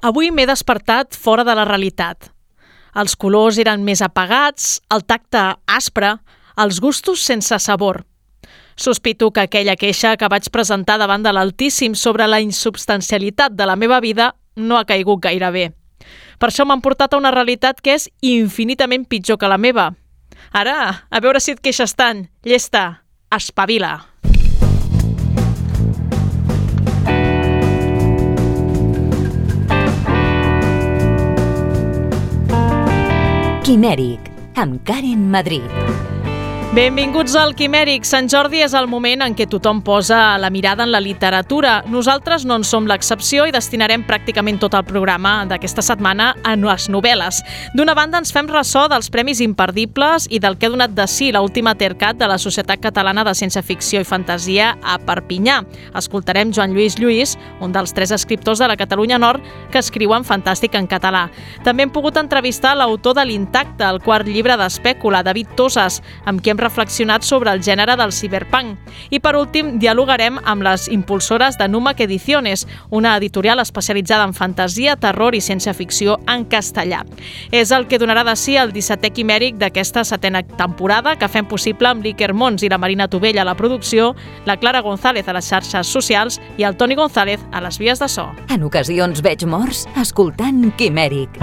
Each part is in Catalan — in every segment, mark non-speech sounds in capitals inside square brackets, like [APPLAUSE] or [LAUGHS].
Avui m'he despertat fora de la realitat. Els colors eren més apagats, el tacte aspre, els gustos sense sabor. Sospito que aquella queixa que vaig presentar davant de l'Altíssim sobre la insubstancialitat de la meva vida no ha caigut gaire bé. Per això m'han portat a una realitat que és infinitament pitjor que la meva. Ara, a veure si et queixes tant. Llesta, espavila. Quimèric, amb Karen Madrid. Benvinguts al Quimèric. Sant Jordi és el moment en què tothom posa la mirada en la literatura. Nosaltres no en som l'excepció i destinarem pràcticament tot el programa d'aquesta setmana a les novel·les. D'una banda, ens fem ressò dels premis imperdibles i del que ha donat de si l'última tercat de la Societat Catalana de Ciència Ficció i Fantasia a Perpinyà. Escoltarem Joan Lluís Lluís, un dels tres escriptors de la Catalunya Nord que escriuen fantàstic en català. També hem pogut entrevistar l'autor de l'Intacte, el quart llibre d'Espècula, David Tosas, amb qui hem reflexionat sobre el gènere del ciberpunk. I per últim, dialogarem amb les impulsores de Numac Ediciones, una editorial especialitzada en fantasia, terror i ciència-ficció en castellà. És el que donarà de si el 17è quimèric d'aquesta setena temporada que fem possible amb l'Iker Mons i la Marina Tovella a la producció, la Clara González a les xarxes socials i el Toni González a les vies de so. En ocasions veig morts escoltant Quimèric.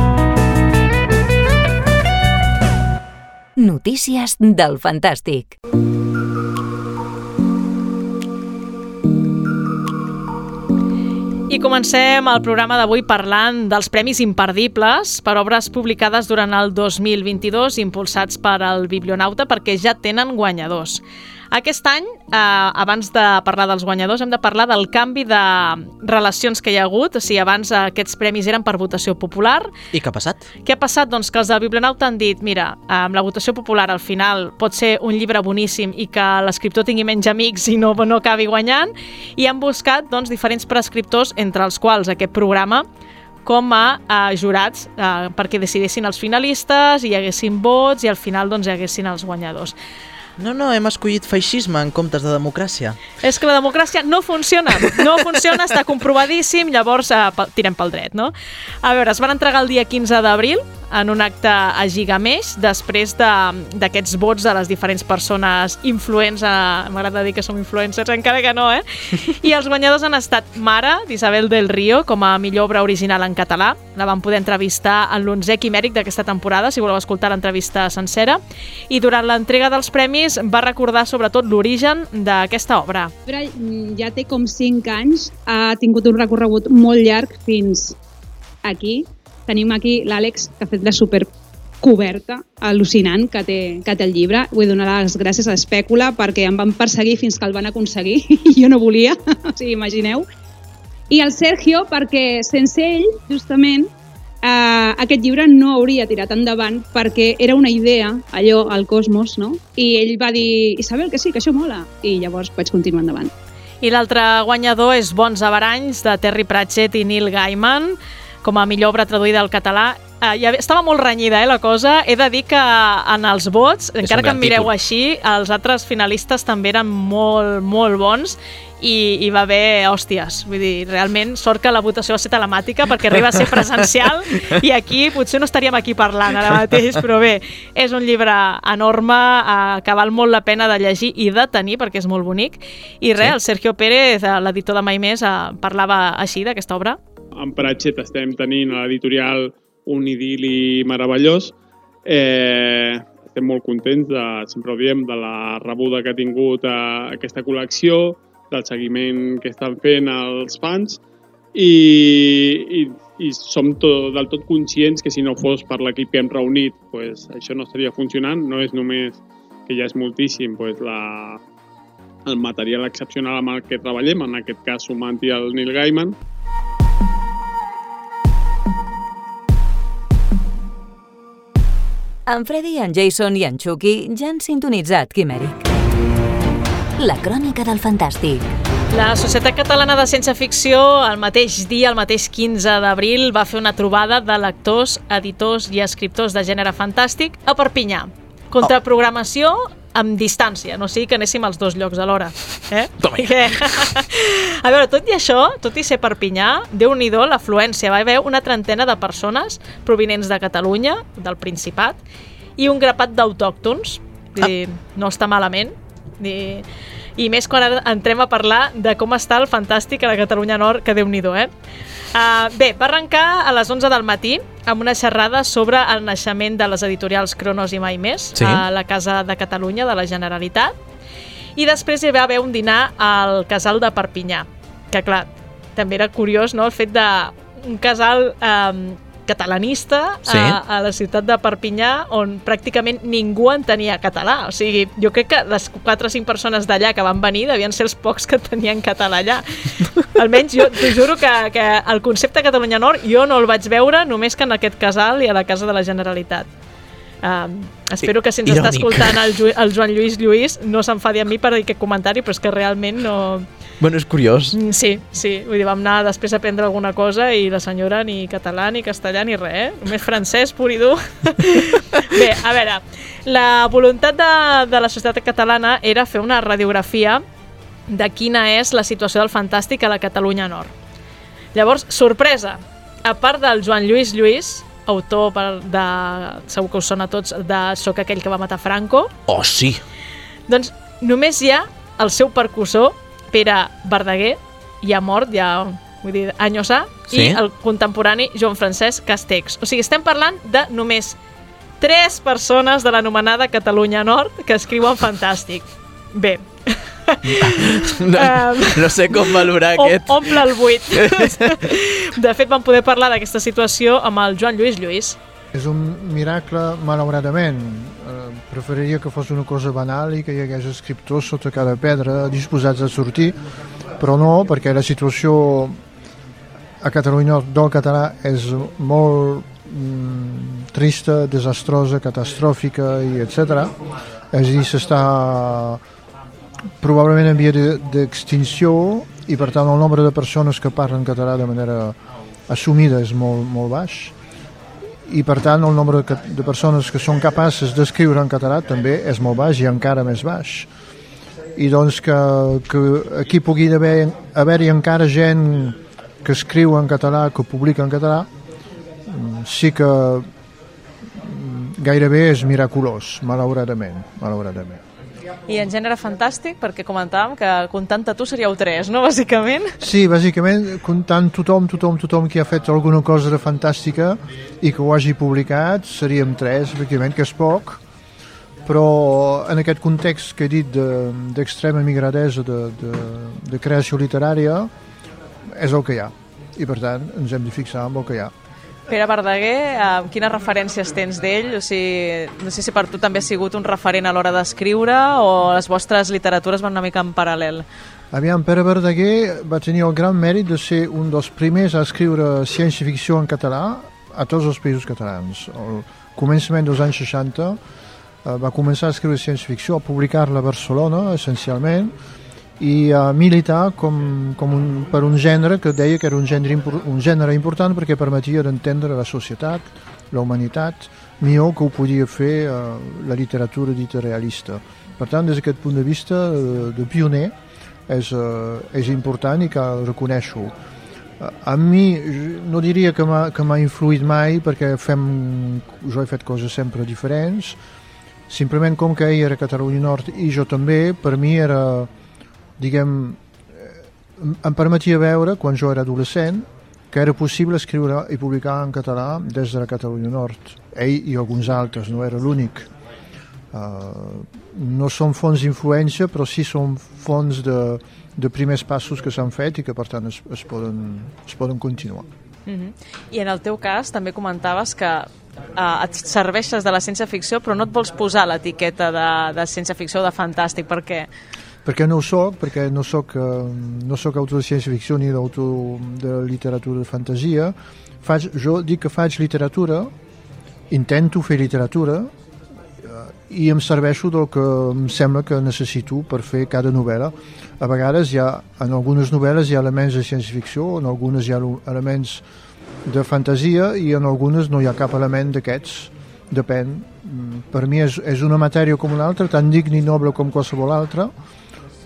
Notícies del Fantàstic. I comencem el programa d'avui parlant dels Premis Imperdibles per obres publicades durant el 2022 impulsats per al Biblionauta perquè ja tenen guanyadors. Aquest any, eh, abans de parlar dels guanyadors, hem de parlar del canvi de relacions que hi ha hagut. O sigui, abans eh, aquests premis eren per votació popular. I què ha passat? Què ha passat? Doncs que els de Biblionauta han dit, mira, amb la votació popular al final pot ser un llibre boníssim i que l'escriptor tingui menys amics i no, no acabi guanyant, i han buscat doncs, diferents prescriptors, entre els quals aquest programa, com a, a jurats eh, perquè decidissin els finalistes i hi haguessin vots i al final doncs, hi haguessin els guanyadors. No, no, hem escollit feixisme en comptes de democràcia. És que la democràcia no funciona, no funciona, està comprovadíssim, llavors eh, tirem pel dret, no? A veure, es van entregar el dia 15 d'abril en un acte a Gigameix, després d'aquests de, vots de les diferents persones influents, a... m'agrada dir que som influencers, encara que no, eh? I els guanyadors han estat Mara, d'Isabel del Río, com a millor obra original en català. La van poder entrevistar en l'11è quimèric d'aquesta temporada, si voleu escoltar l'entrevista sencera. I durant l'entrega dels premis va recordar sobretot l'origen d'aquesta obra. Ja té com 5 anys, ha tingut un recorregut molt llarg fins aquí, tenim aquí l'Àlex, que ha fet la super coberta al·lucinant que té, que té el llibre. Vull donar les gràcies a l'Espècula perquè em van perseguir fins que el van aconseguir [LAUGHS] i jo no volia, [LAUGHS] o sigui, imagineu. I el Sergio perquè sense ell, justament, eh, aquest llibre no hauria tirat endavant perquè era una idea, allò, al cosmos, no? I ell va dir, Isabel, que sí, que això mola. I llavors vaig continuar endavant. I l'altre guanyador és Bons Avaranys, de Terry Pratchett i Neil Gaiman, com a millor obra traduïda al català. Uh, ja estava molt renyida eh, la cosa. He de dir que en els vots, és encara que em mireu títol. així, els altres finalistes també eren molt, molt bons i hi va haver hòsties. Vull dir, realment, sort que la votació va ser telemàtica perquè arriba a ser presencial [LAUGHS] i aquí potser no estaríem aquí parlant ara [LAUGHS] mateix, però bé, és un llibre enorme eh, que val molt la pena de llegir i de tenir perquè és molt bonic. I res, sí. el Sergio Pérez, eh, l'editor de Mai Més, eh, parlava així d'aquesta obra amb Pratchett estem tenint a l'editorial un idili meravellós. Eh, estem molt contents, de, sempre ho diem, de la rebuda que ha tingut a eh, aquesta col·lecció, del seguiment que estan fent els fans i, i, i som to, del tot conscients que si no fos per l'equip que hem reunit pues, això no estaria funcionant. No és només que ja és moltíssim pues, la, el material excepcional amb el que treballem, en aquest cas sumant-hi el Neil Gaiman, En Freddy, en Jason i en Chucky ja han sintonitzat Quimèric. La crònica del fantàstic. La Societat Catalana de Ciència Ficció, el mateix dia, el mateix 15 d'abril, va fer una trobada de lectors, editors i escriptors de gènere fantàstic a Perpinyà. Contraprogramació amb distància, no sigui que anéssim als dos llocs alhora. Eh? Toma ja. [LAUGHS] A veure, tot i això, tot i ser Perpinyà, déu nhi l'afluència. Va haver una trentena de persones provinents de Catalunya, del Principat, i un grapat d'autòctons. Dir, no està malament. Dir, i més quan ara entrem a parlar de com està el fantàstic a la Catalunya Nord, que déu nhi eh? Uh, bé, va arrencar a les 11 del matí amb una xerrada sobre el naixement de les editorials Cronos i Mai Més Sí. a la Casa de Catalunya de la Generalitat i després hi va haver un dinar al casal de Perpinyà que clar, també era curiós no? el fet de un casal eh, catalanista Sí. a, a la ciutat de Perpinyà on pràcticament ningú entenia català. O sigui, jo crec que les 4 o 5 persones d'allà que van venir devien ser els pocs que tenien català allà. [LAUGHS] Almenys jo t'ho juro que, que el concepte Catalunya Nord jo no el vaig veure només que en aquest casal i a la Casa de la Generalitat. Um, espero que si ens està Irònic. escoltant el, Ju el Joan Lluís Lluís no s'enfadi amb mi per aquest comentari, però és que realment no... Bueno, és curiós. Mm, Sí, sí, vull dir, vam anar després a aprendre alguna cosa i la senyora ni català, ni castellà, ni res, eh? Només francès, pur i dur. [LAUGHS] Bé, a veure, la voluntat de, de la societat catalana era fer una radiografia de quina és la situació del fantàstic a la Catalunya Nord. Llavors, sorpresa, a part del Joan Lluís Lluís, autor per de, segur que us sona a tots, de Soc aquell que va matar Franco, Oh, sí. doncs només hi ha el seu percussor, Pere Verdaguer, ja mort, ja, vull dir, anys ha, Sí. i el contemporani Joan Francesc Castex. O sigui, estem parlant de només tres persones de l'anomenada Catalunya Nord que escriuen fantàstic. Bé, [LAUGHS] No, Um, no sé com valorar o, aquest... omple el buit. [LAUGHS] De fet, vam poder parlar d'aquesta situació amb el Joan Lluís Lluís. És un miracle, malauradament. Preferiria que fos una cosa banal i que hi hagués escriptors sota cada pedra disposats a sortir, però no, perquè la situació a Catalunya del català és molt mm, trista, desastrosa, catastròfica i etc. És a dir, s'està probablement en via de- d'extinció i per tant el nombre de persones que parlen català de manera assumida és molt, molt baix i per tant el nombre de, persones que són capaces d'escriure en català també és molt baix i encara més baix i doncs que, que aquí pugui haver- haver-hi encara gent que escriu en català, que publica en català mm, sí que mm, gairebé és miraculós, malauradament, malauradament. I en gènere fantàstic, perquè comentàvem que comptant-te tu seríeu tres, no?, bàsicament. Sí, bàsicament, comptant tothom, tothom, tothom que ha fet alguna cosa de fantàstica i que ho hagi publicat, seríem tres, efectivament, que és poc, però en aquest context que he dit de- d'extrema de, migradesa de, de, de creació literària, és el que hi ha. I per tant, ens hem de fixar en el que hi ha. Pere Verdaguer, eh, quines referències tens d'ell? O sigui, no sé si per tu també ha sigut un referent a l'hora d'escriure o les vostres literatures van una mica en paral·lel. Aviam, Pere Verdaguer va tenir el gran mèrit de ser un dels primers a escriure ciència-ficció en català a tots els països catalans. Al començament dels anys 60 eh, va començar a escriure ciència-ficció, a publicar-la a Barcelona, essencialment, i a militar com, com un, per un gènere que deia que era un gènere, un gènere important perquè permetia d'entendre la societat, la humanitat, millor que ho podia fer eh, la literatura dita realista. Per tant, des d'aquest punt de vista eh, de pioner, és, eh, és important i cal reconèixer-ho. Eh, A mi no diria que m'ha influït mai perquè fem, jo he fet coses sempre diferents, simplement com que ell era Catalunya Nord i jo també, per mi era, diguem, eh, em permetia veure, quan jo era adolescent, que era possible escriure i publicar en català des de la Catalunya Nord. Ell i alguns altres, no era l'únic. Uh, no són fonts d'influència, però sí són fonts de, de primers passos que s'han fet i que, per tant, es, es, poden, es poden continuar. Mm -hmm. I en el teu cas també comentaves que eh, et serveixes de la ciència-ficció però no et vols posar l'etiqueta de, de ciència-ficció o de fantàstic, perquè no ho soc, perquè no soc, eh, no soc autor de ciència-ficció ni d'autor de literatura de fantasia. Faig, jo dic que faig literatura, intento fer literatura eh, i em serveixo del que em sembla que necessito per fer cada novel·la. A vegades hi ha, en algunes novel·les hi ha elements de ciència-ficció, en algunes hi ha elements de fantasia i en algunes no hi ha cap element d'aquests depèn. Mm, Per mi és, és una matèria com una altra, tan digna i noble com qualsevol altra,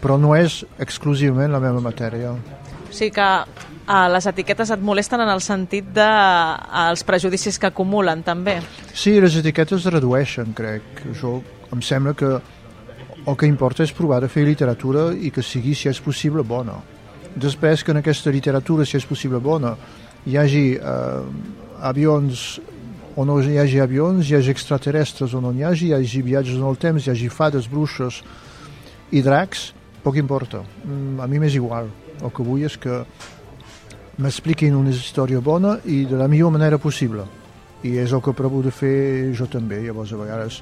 però no és exclusivament la meva matèria. O sigui que uh, les etiquetes et molesten en el sentit de uh, els prejudicis que acumulen, també. Sí, les etiquetes es redueixen, crec. Jo, em sembla que el que importa és provar de fer literatura i que sigui, si és possible, bona. Després que en aquesta literatura, si és possible bona, hi hagi eh, avions o no hi hagi avions, hi hagi extraterrestres o no hi hagi, hi hagi viatges en el temps, hi hagi fades, bruixes i dracs, poc importa. Mm, A mi m'és igual. El que vull és que m'expliquin una història bona i de la millor manera possible. I és el que provo de fer jo també. Llavors, a vegades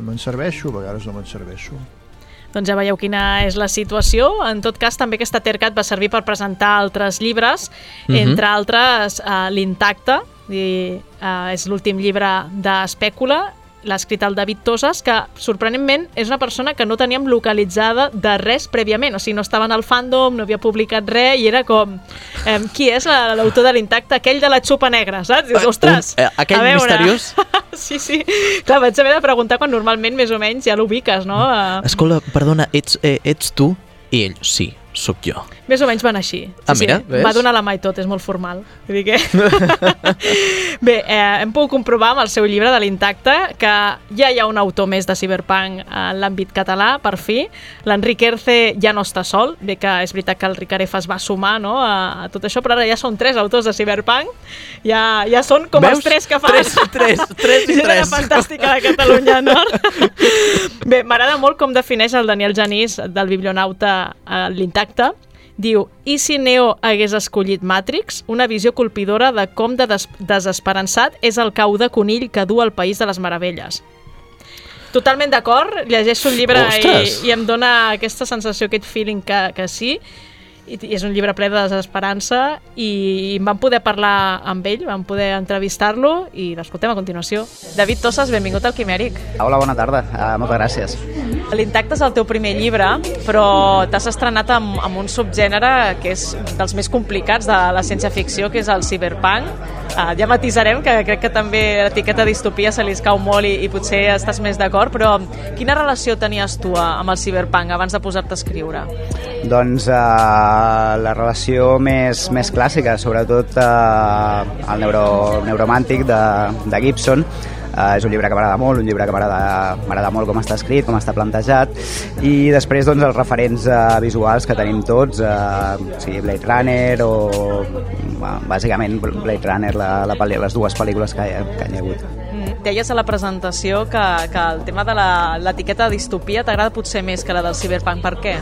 me'n serveixo, a vegades no me'n serveixo. Doncs ja veieu quina és la situació. En tot cas, també aquesta Tercat va servir per presentar altres llibres, Mhm. entre altres uh, l'Intacte, i, uh, és l'últim llibre d'Espècula, l'ha escrit el David Tosas, que sorprenentment és una persona que no teníem localitzada de res prèviament, o sigui, no estava en el fandom, no havia publicat res, i era com, eh, qui és la- l'autor de l'Intacte? Aquell de la xupa negra, saps? Dius, Eh, ostres! un- eh, aquell a veure." misteriós? [LAUGHS] sí, sí. Clar, vaig haver de preguntar quan normalment més o menys ja l'ubiques, no? Escolta, perdona, ets, eh, ets tu? I ell, sí, sóc jo. Més o menys van així. Sí, Ah, mira, sí. Va donar la mà i tot, és molt formal. Vull dir que... [LAUGHS] Bé, eh, hem pogut comprovar amb el seu llibre de l'Intacte que ja hi ha un autor més de Cyberpunk en l'àmbit català, per fi. L'Enric Erce ja no està sol. Bé que és veritat que el Ricaref es va sumar no, a, a tot això, però ara ja són tres autors de Cyberpunk. Ja, ja són com Veus? els tres que fas. Tres, tres, tres i [LAUGHS] Gent tres. fantàstica de Catalunya Nord. [LAUGHS] Bé, m'agrada molt com defineix el Daniel Genís del Biblionauta l'Intacte. Diu, i si Neo hagués escollit Matrix, una visió colpidora de com de des desesperançat és el cau de conill que du al País de les Meravelles. Totalment d'acord, llegeixo el llibre i, i em dona aquesta sensació, aquest feeling que, que sí, i, i és un llibre ple de desesperança i vam poder parlar amb ell, vam poder entrevistar-lo i l'escoltem a continuació. David Tosses, benvingut al Quimèric. Hola, bona tarda. Uh, moltes gràcies. L'Intacte és el teu primer llibre, però t'has estrenat amb, amb un subgènere que és dels més complicats de la ciència-ficció, que és el cyberpunk. Uh, ja matisarem, que crec que també l'etiqueta distopia se li escau molt i, i potser estàs més d'acord, però quina relació tenies tu eh, amb el cyberpunk abans de posar-te a escriure? Doncs uh, la relació més, més clàssica, sobretot uh, el neuro, neuromàntic de, de Gibson, Uh, és un llibre que m'agrada molt, un llibre que m'agrada molt com està escrit, com està plantejat i després doncs els referents uh, visuals que tenim tots uh, o sigui, Blade Runner o uh, bàsicament Blade Runner la, la, les dues pel·lícules que que hi ha hagut Mm, Deies a la presentació que, que el tema de l'etiqueta distopia t'agrada potser més que la del cyberpunk. Per què?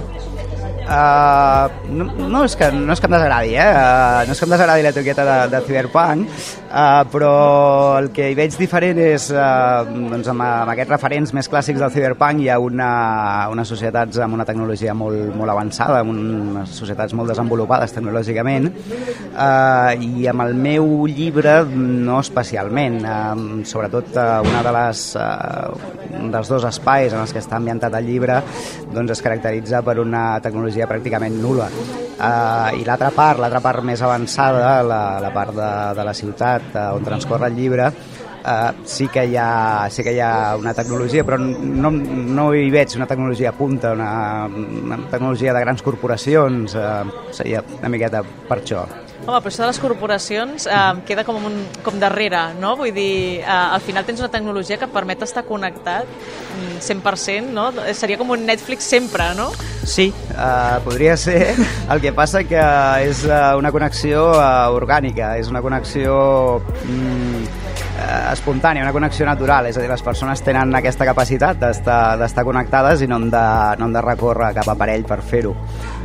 Uh, no, no, és que, no és que em desagradi, eh? Uh, no és que em desagradi l'etiqueta de, de Cyberpunk, uh, però el que hi veig diferent és, uh, doncs amb, amb aquests referents més clàssics del Cyberpunk hi ha una, unes societats amb una tecnologia molt, molt avançada, amb unes societats molt desenvolupades tecnològicament, uh, i amb el meu llibre no especialment. Uh, sobretot uh, una de les, uh, un dels dos espais en els que està ambientat el llibre doncs es caracteritza per una tecnologia pràcticament nula. Uh, I l'altra part, l'altra part més avançada, la, la part de, de la ciutat uh, on transcorre el llibre, uh, sí, que hi ha, sí que hi ha una tecnologia, però no, no hi veig una tecnologia punta, una, una tecnologia de grans corporacions, uh, seria una miqueta per això. Home, però això de les corporacions eh, queda com, un, com darrere, no? Vull dir, eh, al final tens una tecnologia que et permet estar connectat mm, 100%, no? Seria com un Netflix sempre, no? Sí, uh, podria ser. [LAUGHS] El que passa que és uh, una connexió uh, orgànica, és una connexió mm, espontània, una connexió natural. És a dir, les persones tenen aquesta capacitat d'estar connectades i no han de, no han de recórrer cap aparell per fer-ho.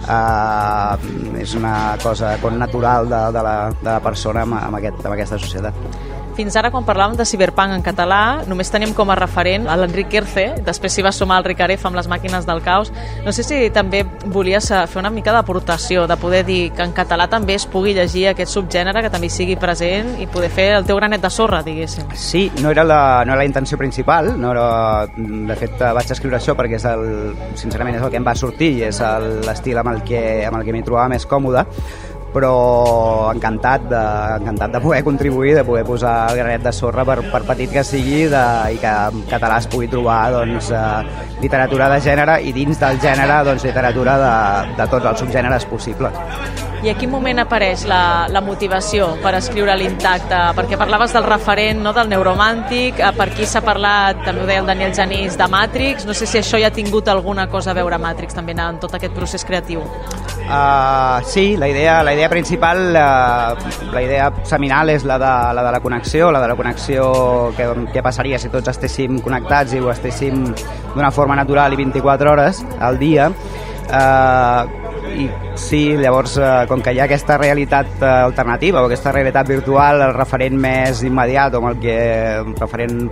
Uh, és una cosa natural de, de, la, de la persona amb, amb, aquest, amb aquesta societat. Fins ara, quan parlàvem de Cyberpunk en català, només teníem com a referent a l'Enric Erce, després s'hi va sumar el Ricaref amb les màquines del caos. No sé si també volies eh, fer una mica d'aportació, de poder dir que en català també es pugui llegir aquest subgènere, que també sigui present i poder fer el teu granet de sorra, diguéssim. Sí, no era la, no era la intenció principal, no era, de fet vaig escriure això perquè és el, sincerament és el que em va sortir i és l'estil amb el que, amb el que m'hi trobava més còmode, però encantat de, encantat de poder contribuir, de poder posar el granet de sorra per, per petit que sigui de, i que en català es pugui trobar doncs, eh, literatura de gènere i dins del gènere doncs, literatura de, de tots els subgèneres possibles. I a quin moment apareix la, la motivació per escriure l'intacte? Perquè parlaves del referent, no, del neuromàntic, eh, per aquí s'ha parlat, també ho deia el Daniel Genís, de Matrix, no sé si això ja ha tingut alguna cosa a veure Matrix també en tot aquest procés creatiu. Uh, sí, la idea, la idea principal, uh, la idea seminal és la de, la de la connexió, la de la connexió que, que passaria si tots estéssim connectats i ho estéssim d'una forma natural i 24 hores al dia. Uh, i sí, llavors, eh, com que hi ha aquesta realitat eh, alternativa o aquesta realitat virtual, el referent més immediat o el que el referent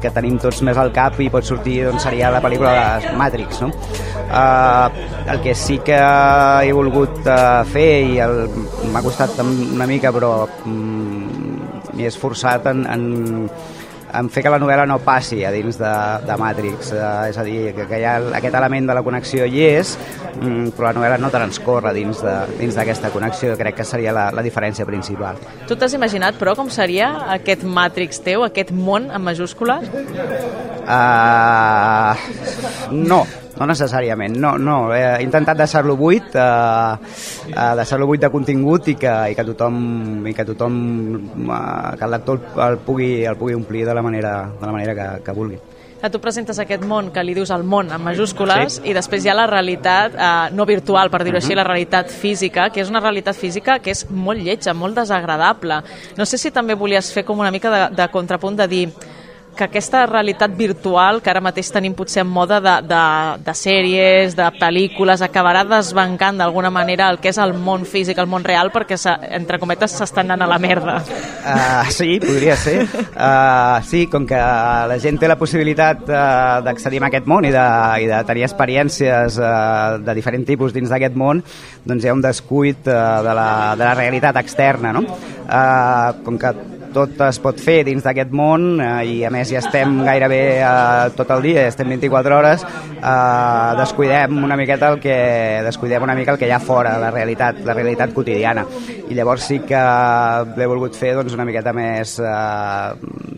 que tenim tots més al cap i pot sortir doncs, seria la pel·lícula de Matrix no? uh, el que sí que he volgut uh, fer i m'ha costat una mica però mm, m'hi he esforçat en, en en fer que la novel·la no passi a dins de, de Matrix, eh, és a dir, que, que hi ha aquest element de la connexió hi és, mm, però la novel·la no transcorre dins d'aquesta connexió, crec que seria la, la diferència principal. Tu t'has imaginat, però, com seria aquest Matrix teu, aquest món en majúscules? Uh, no, no necessàriament, no, no. He intentat deixar-lo buit, eh, eh, deixar-lo buit de contingut i que, i que tothom, i que tothom eh, que el lector el pugui, el pugui omplir de la manera, de la manera que, que vulgui que tu presentes aquest món que li dius el món en majúscules sí. i després hi ha la realitat eh, no virtual, per dir-ho uh -huh. així, la realitat física, que és una realitat física que és molt lletja, molt desagradable. No sé si també volies fer com una mica de, de contrapunt de dir que aquesta realitat virtual que ara mateix tenim potser en moda de, de, de sèries, de pel·lícules, acabarà desbancant d'alguna manera el que és el món físic, el món real, perquè, entre cometes, s'estan anant a la merda. Uh, sí, podria ser. Uh, sí, com que la gent té la possibilitat uh, d'accedir a aquest món i de, i de tenir experiències uh, de diferent tipus dins d'aquest món, doncs hi ha un descuit uh, de, la, de la realitat externa, no? Uh, com que tot es pot fer dins d'aquest món eh, i a més ja estem gairebé eh, tot el dia, estem 24 hores, eh, descuidem una miqueta el que descuidem una mica el que hi ha fora, la realitat, la realitat quotidiana. I llavors sí que l'he volgut fer doncs, una miqueta més eh,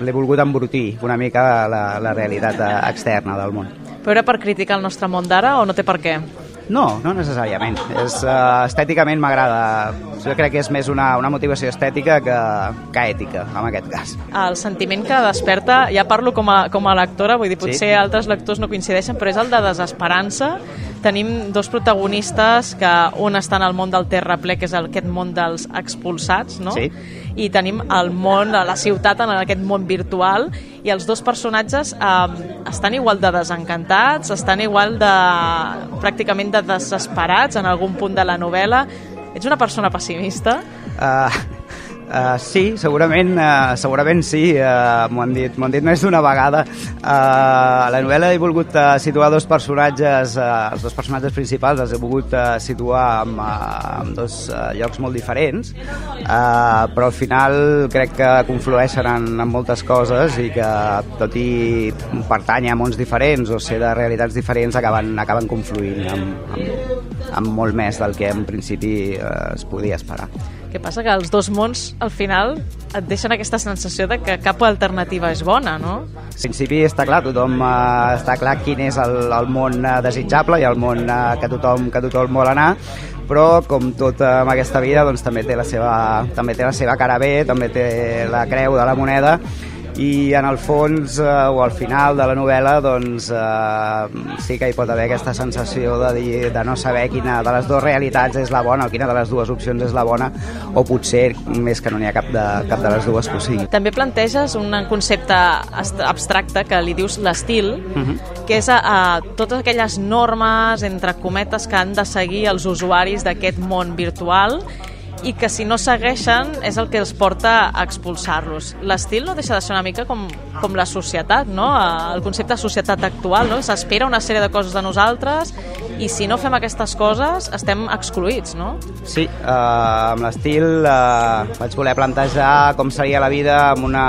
l'he volgut embrutir una mica la, la realitat eh, externa del món. Però era per criticar el nostre món d'ara o no té per què? No, no necessàriament. És, uh, estèticament m'agrada. Jo crec que és més una, una motivació estètica que, que ètica, en aquest cas. El sentiment que desperta, ja parlo com a, com a lectora, vull dir, potser sí. altres lectors no coincideixen, però és el de desesperança. Tenim dos protagonistes que un està en el món del terraplè, que és el, aquest món dels expulsats, no? Sí i tenim el món, la ciutat en aquest món virtual i els dos personatges eh, estan igual de desencantats, estan igual de pràcticament de desesperats en algun punt de la novel·la. Ets una persona pessimista? Uh, Uh, sí, segurament, uh, segurament sí, uh, m'ho han dit, dit més d'una vegada. Uh, la novel·la he volgut uh, situar dos personatges, uh, els dos personatges principals els he volgut uh, situar en, uh, en dos uh, llocs molt diferents, uh, però al final crec que conflueixen en, en moltes coses i que tot i pertany a mons diferents o ser de realitats diferents acaben, acaben confluint amb, amb, amb molt més del que en principi uh, es podia esperar. Què passa? Que els dos mons, al final, et deixen aquesta sensació de que cap alternativa és bona, no? En principi està clar, tothom eh, està clar quin és el, el món eh, desitjable i el món eh, que, tothom, que tothom vol anar, però com tot eh, en aquesta vida doncs, també, té la seva, també té la seva cara bé, també té la creu de la moneda i en el fons eh, o al final de la novel·la doncs eh, sí que hi pot haver aquesta sensació de, dir, de no saber quina de les dues realitats és la bona o quina de les dues opcions és la bona o potser més que no n'hi ha cap de, cap de les dues possible. També planteges un concepte abstracte que li dius l'estil, uh mhm. -huh. que és a, a totes aquelles normes entre cometes que han de seguir els usuaris d'aquest món virtual i que si no segueixen és el que els porta a expulsar-los. L'estil no deixa de ser una mica com, com la societat, no? el concepte de societat actual, no? s'espera una sèrie de coses de nosaltres i si no fem aquestes coses estem excluïts, no? Sí, eh, amb l'estil eh, vaig voler plantejar com seria la vida amb una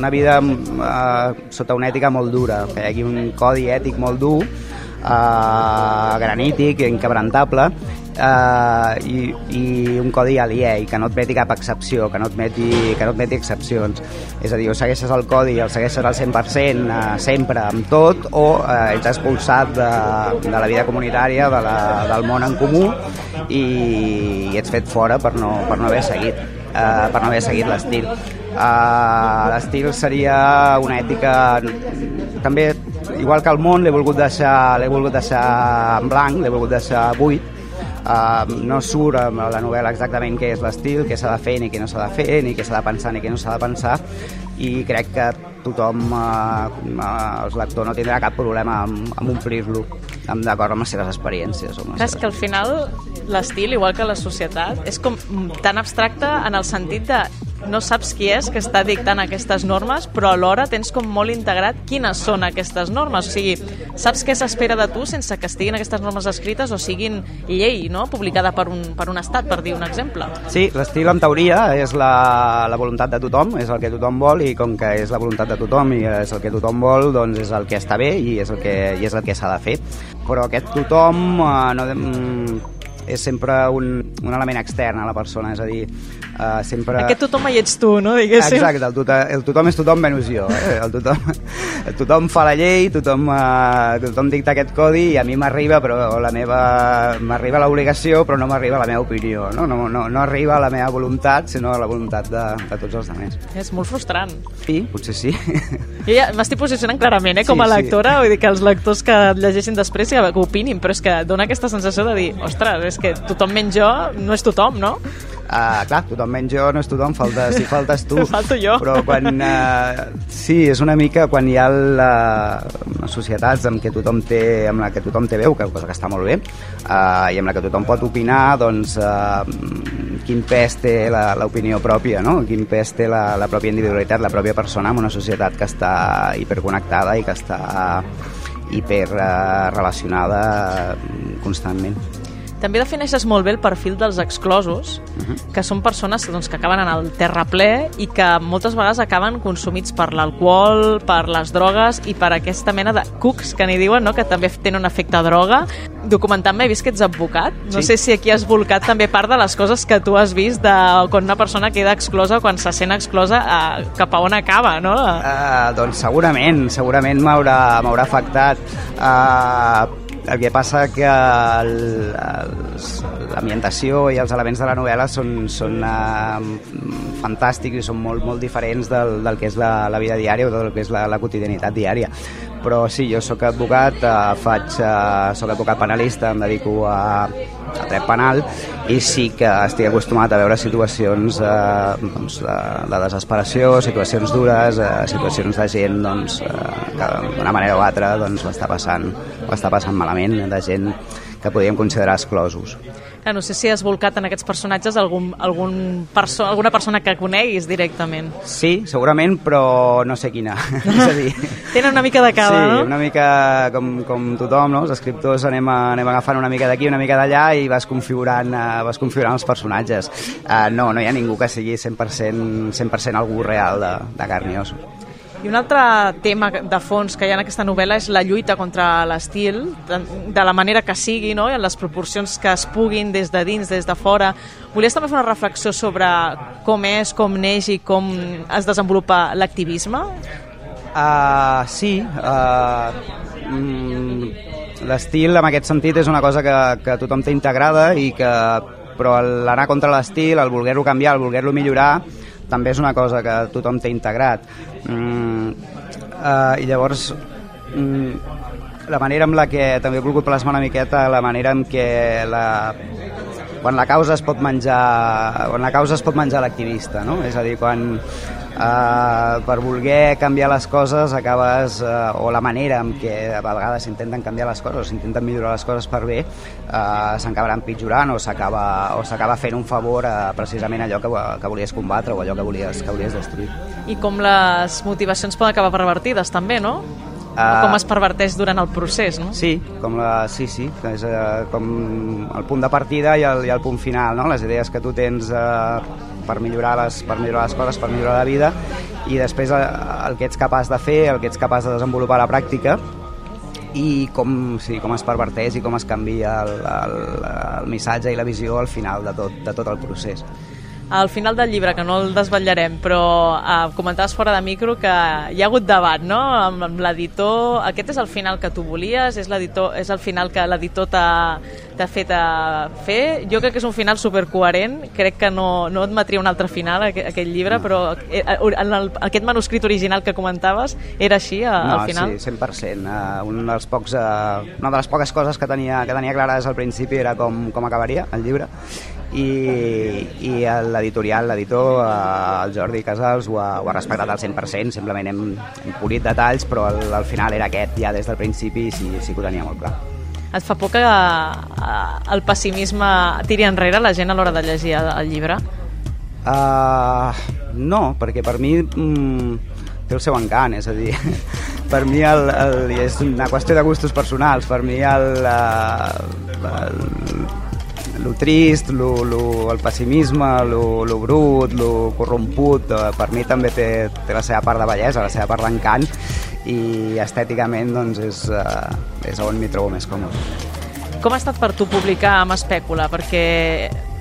una vida eh, sota una ètica molt dura, que hi hagi un codi ètic molt dur, eh, granític, inquebrantable, uh, i, i un codi aliè i que no admeti cap excepció, que no admeti, que no admeti excepcions. És a dir, o segueixes el codi i el segueixes al 100% uh, sempre amb tot o uh, ets expulsat de, de la vida comunitària, de la, del món en comú i, i ets fet fora per no, per no haver seguit uh, per no haver seguit l'estil. Uh, l'estil seria una ètica també igual que el món l'he volgut deixar l'he volgut deixar en blanc, l'he volgut deixar buit Uh, no surt a la novel·la exactament què és l'estil, què s'ha de fer ni què no s'ha de fer, ni què s'ha de pensar ni què no s'ha de pensar i crec que tothom, uh, uh, el lector no tindrà cap problema amb, amb omplir-lo d'acord amb les seves experiències. Amb les Clar, seves... que al final l'estil, igual que la societat, és com tan abstracte en el sentit de no saps qui és que està dictant aquestes normes, però alhora tens com molt integrat quines són aquestes normes. O sigui, saps què s'espera de tu sense que estiguin aquestes normes escrites o siguin llei, no?, publicada per un, per un estat, per dir un exemple. Sí, l'estil en teoria és la, la voluntat de tothom, és el que tothom vol i com que és la voluntat de tothom i és el que tothom vol, doncs és el que està bé i és el que, i és el que s'ha de fer. Però aquest tothom eh, no, és sempre un, un element extern a la persona, és a dir, uh, sempre... Aquest tothom hi ets tu, no? Diguéssim. Exacte, el, tota, el tothom és tothom menys jo. Eh? El tothom, el tothom fa la llei, tothom, uh, tothom dicta aquest codi i a mi m'arriba però la meva m'arriba l'obligació però no m'arriba la meva opinió, no? No, no, no arriba la meva voluntat, sinó la voluntat de, de tots els altres. És molt frustrant. Sí, potser sí. [LAUGHS] Jo ja m'estic posicionant clarament, eh, com a lectora, sí. vull dir que els lectors que llegeixin després que opinin, però és que dona aquesta sensació de dir, ostres, és que tothom menys jo no és tothom, no? Uh, clar, tothom menys jo, no és tothom, falta, si faltes tu. [LAUGHS] Falto jo. Però quan... Uh, sí, és una mica quan hi ha la, les societats amb, què tothom té, amb la que tothom té veu, que cosa que està molt bé, uh, i amb la que tothom pot opinar, doncs uh, quin pes té l'opinió pròpia, no? quin pes té la, la pròpia individualitat, la pròpia persona en una societat que està hiperconnectada i que està hiper uh, relacionada constantment. També defineixes molt bé el perfil dels exclosos, uh mhm. -huh. que són persones doncs, que acaben en el terraplè i que moltes vegades acaben consumits per l'alcohol, per les drogues i per aquesta mena de cucs que n'hi diuen, no? que també tenen un efecte droga. Documentant-me he vist que ets advocat. No sí. sé si aquí has volcat també part de les coses que tu has vist de quan una persona queda exclosa quan se sent exclosa a, cap a on acaba, no? Uh, doncs segurament, segurament m'haurà afectat. Uh, el que passa que l'ambientació i els elements de la novel·la són, són uh, fantàstics i són molt, molt diferents del, del que és la, la vida diària o del que és la, la quotidianitat diària però sí, jo sóc advocat, eh, faig, eh, sóc advocat penalista, em dedico a, a dret penal i sí que estic acostumat a veure situacions eh, doncs, de, de desesperació, situacions dures, eh, situacions de gent doncs, eh, que d'una manera o altra doncs, ho, està passant, ho està passant malament, de gent que podríem considerar exclosos. Que no sé si has volcat en aquests personatges algun, algun perso alguna persona que coneguis directament. Sí, segurament, però no sé quina. [LAUGHS] és a dir... Tenen una mica de cada, sí, no? una mica com, com tothom, no? Els escriptors anem, a, anem agafant una mica d'aquí, una mica d'allà i vas configurant, uh, vas configurant els personatges. Uh, no, no hi ha ningú que sigui 100%, 100 algú real de, de carn i un altre tema de fons que hi ha en aquesta novel·la és la lluita contra l'estil, de la manera que sigui, no? i en les proporcions que es puguin des de dins, des de fora. Volies també fer una reflexió sobre com és, com neix i com es desenvolupa l'activisme? Uh, sí. Uh, mm, L'estil, en aquest sentit, és una cosa que, que tothom té integrada i que però l'anar contra l'estil, el voler-lo canviar, el voler-lo millorar, també és una cosa que tothom té integrat. Mm, uh, I llavors, mm, la manera amb la que també he volgut plasmar una miqueta la manera en què la, quan la causa es pot menjar quan la causa es pot menjar l'activista no? és a dir, quan Uh, per voler canviar les coses acabes, uh, o la manera en què a vegades s'intenten canviar les coses, s'intenten millorar les coses per bé, uh, s'acabaran pitjorant o s'acaba fent un favor a precisament allò que, que volies combatre o allò que volies, que volies destruir. I com les motivacions poden acabar pervertides també, no? Uh, com es perverteix durant el procés, no? Sí, com la, sí, sí, és uh, com el punt de partida i el, i el punt final, no? Les idees que tu tens uh, per millorar, les, per millorar les coses, per millorar la vida i després el, el que ets capaç de fer, el que ets capaç de desenvolupar a la pràctica i com, sí, com es perverteix i com es canvia el, el, el missatge i la visió al final de tot, de tot el procés. Al final del llibre, que no el desvetllarem, però eh, comentaves fora de micro que hi ha hagut debat, no?, amb, amb l'editor. Aquest és el final que tu volies? És, és el final que l'editor t'ha fet a fer? Jo crec que és un final supercoherent. Crec que no, no admetria un altre final, aquest, aquest llibre, però eh, en el, aquest manuscrit original que comentaves era així, a, no, al final? No, sí, 100%. Uh, un dels pocs, uh, una de les poques coses que tenia, que tenia clara des del principi era com, com acabaria el llibre i, i l'editorial, l'editor, eh, el Jordi Casals, ho ha, ho ha respectat al 100%, simplement hem, hem polit detalls, però al, al final era aquest, ja des del principi sí, sí que ho tenia molt clar. Et fa por que eh, el pessimisme tiri enrere la gent a l'hora de llegir el, el llibre? Uh, no, perquè per mi mm, té el seu encant, és a dir, [LAUGHS] per mi el, el, és una qüestió de gustos personals, per mi el, el, el lo trist, lo, lo, el pessimisme, lo, lo brut, lo corromput, eh, per mi també té, té la seva part de bellesa, la seva part d'encant i estèticament doncs, és, eh, és on m'hi trobo més còmode. Com ha estat per tu publicar amb Espècula? Perquè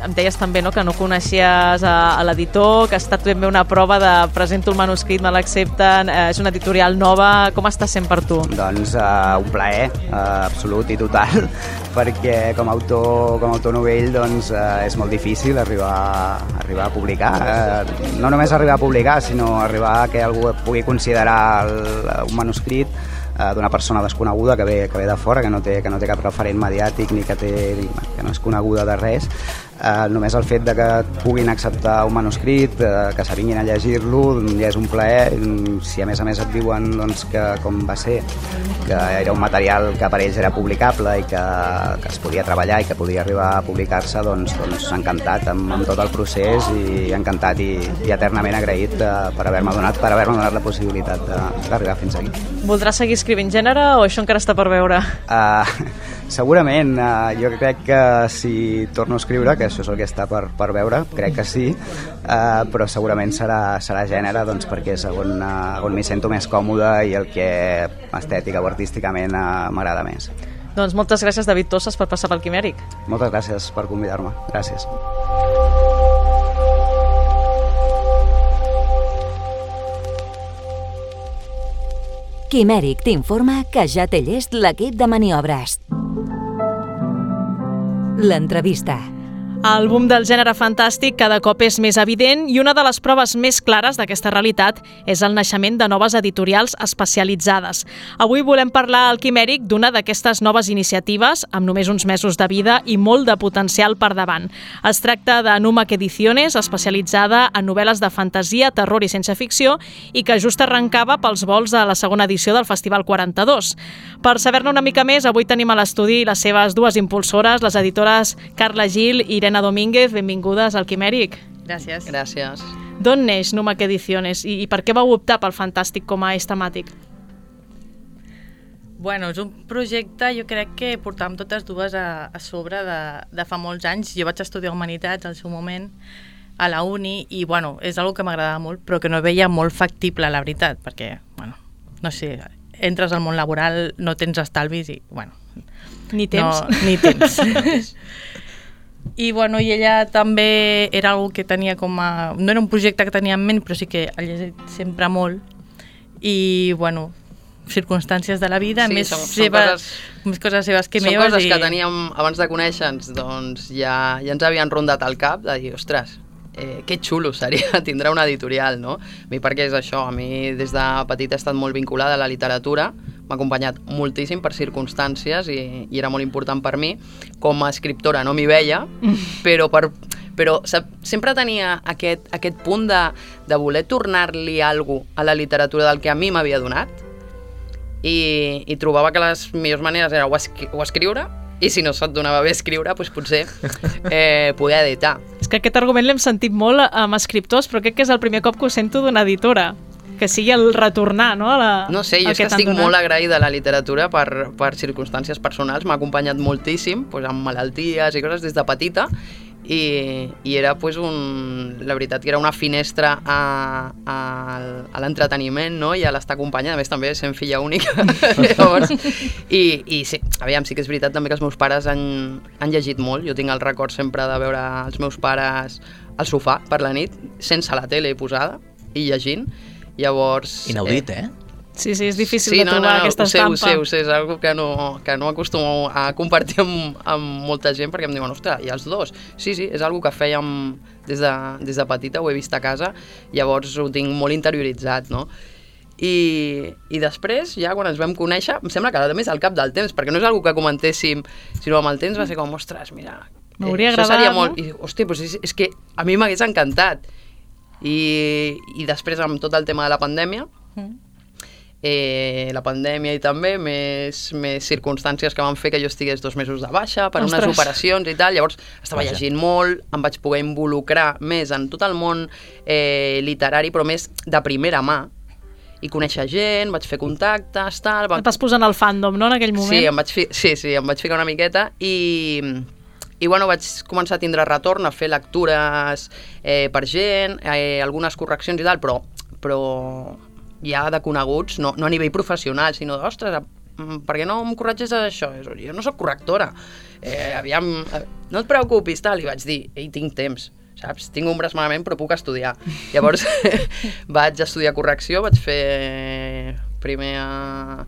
em deies també no, que no coneixies a, a l'editor, que ha estat ben bé una prova de presento el manuscrit, me l'accepten, eh, és una editorial nova, com està sent per tu? Doncs uh, un plaer uh, absolut i total, [LAUGHS] perquè com a autor, com a autor novell doncs, uh, és molt difícil arribar, arribar a publicar, uh, no només arribar a publicar, sinó arribar a que algú pugui considerar el, un manuscrit eh, d'una persona desconeguda que ve, que ve de fora, que no, té, que no té cap referent mediàtic ni que, té, que no és coneguda de res, eh, només el fet de que puguin acceptar un manuscrit, eh, que s'avinguin a llegir-lo, ja és un plaer. Si a més a més et diuen doncs, que com va ser, que era un material que per ells era publicable i que, que es podia treballar i que podia arribar a publicar-se, doncs, doncs encantat amb, amb tot el procés i encantat i, i eternament agraït eh, per haver-me donat, per haver donat la possibilitat d'arribar fins aquí. Voldràs seguir escrivint gènere o això encara està per veure? Uh, [LAUGHS] segurament, uh, jo crec que si torno a escriure, que això és el que està per, per veure, crec que sí, uh, però segurament serà, serà gènere doncs, perquè és on, uh, on m'hi sento més còmode i el que estètica o artísticament uh, m'agrada més. Doncs moltes gràcies, David Tosses, per passar pel Quimèric. Moltes gràcies per convidar-me. Gràcies. Quimèric t'informa que ja té llest l'equip de maniobres. L'entrevista. El boom del gènere fantàstic cada cop és més evident i una de les proves més clares d'aquesta realitat és el naixement de noves editorials especialitzades. Avui volem parlar al Quimèric d'una d'aquestes noves iniciatives amb només uns mesos de vida i molt de potencial per davant. Es tracta de Numac Ediciones, especialitzada en novel·les de fantasia, terror i ciència ficció i que just arrencava pels vols de la segona edició del Festival 42. Per saber-ne una mica més, avui tenim a l'estudi les seves dues impulsores, les editores Carla Gil i Irene Elena Domínguez, benvingudes al Quimèric. Gràcies. Gràcies. D'on neix Numac Ediciones i, i per què vau optar pel fantàstic com a eix temàtic? Bueno, és un projecte, jo crec que portàvem totes dues a, a sobre de, de fa molts anys. Jo vaig estudiar Humanitats al seu moment a la uni i, bueno, és una que m'agradava molt, però que no veia molt factible, la veritat, perquè, bueno, no sé, entres al món laboral, no tens estalvis i, bueno... Ni temps. No, ni temps. [LAUGHS] [LAUGHS] I, bueno, i ella també era algo que tenia com a... No era un projecte que tenia en ment, però sí que ha llegit sempre molt. I, bueno, circumstàncies de la vida, sí, més, són, seva, són coses, més coses seves que són meves. Són coses i... que teníem abans de conèixer-nos, doncs ja, ja ens havien rondat al cap de dir, ostres, eh, que xulo seria [LAUGHS] tindre una editorial, no? A mi perquè és això, a mi des de petit he estat molt vinculada a la literatura, m'ha acompanyat moltíssim per circumstàncies i, i era molt important per mi. Com a escriptora no m'hi veia, però per, però sempre tenia aquest, aquest punt de, de voler tornar-li alguna a la literatura del que a mi m'havia donat i, i trobava que les millors maneres era o, escri o escriure i si no se't donava bé escriure, doncs potser [LAUGHS] eh, poder editar. És que aquest argument l'hem sentit molt amb escriptors, però crec que és el primer cop que ho sento d'una editora que sigui el retornar no, a la, no sé, jo és que, estic donat. molt agraïda a la literatura per, per circumstàncies personals, m'ha acompanyat moltíssim pues, amb malalties i coses des de petita i, i era pues, un, la veritat que era una finestra a, a, a l'entreteniment no? i a l'estar acompanyada, a més també sent filla única [LAUGHS] llavors, i, i sí, aviam, sí que és veritat també que els meus pares han, han llegit molt, jo tinc el record sempre de veure els meus pares al sofà per la nit, sense la tele posada i llegint, llavors... Inaudit, eh? Sí, sí, és difícil Sí, de no, trobar no, no, aquesta ho sé, estampa. ho sé, ho sé, és una que no, que no acostumo a compartir amb, amb molta gent perquè em diuen, ostres, i els dos? Sí, sí, és una que fèiem des de, des de petita, ho he vist a casa, llavors ho tinc molt interioritzat, no? I, I després, ja quan ens vam conèixer, em sembla que a més al cap del temps, perquè no és una que comentéssim, sinó amb el temps va ser com, ostres, mira, M'hauria agradat, seria no? molt... I, hòstia, doncs és, és que a mi m'hagués encantat. I, I després amb tot el tema de la pandèmia, eh, la pandèmia i també més, més circumstàncies que van fer que jo estigués dos mesos de baixa per Ostres. unes operacions i tal, llavors estava Vaja. llegint molt, em vaig poder involucrar més en tot el món eh, literari, però més de primera mà, i conèixer gent, vaig fer contactes, tal... Et vas posant al fandom, no, en aquell moment? Sí, em vaig, fi... sí, sí, em vaig ficar una miqueta i, i bueno, vaig començar a tindre retorn, a fer lectures eh, per gent, eh, algunes correccions i tal, però, però ja de coneguts, no, no a nivell professional, sinó de, ostres, mm, per què no em corregis això? Jo no sóc correctora. Eh, aviam, eh, no et preocupis, tal. I vaig dir, ei, tinc temps, saps? Tinc un braç malament, però puc estudiar. [LAUGHS] Llavors [LAUGHS] vaig estudiar correcció, vaig fer primer a,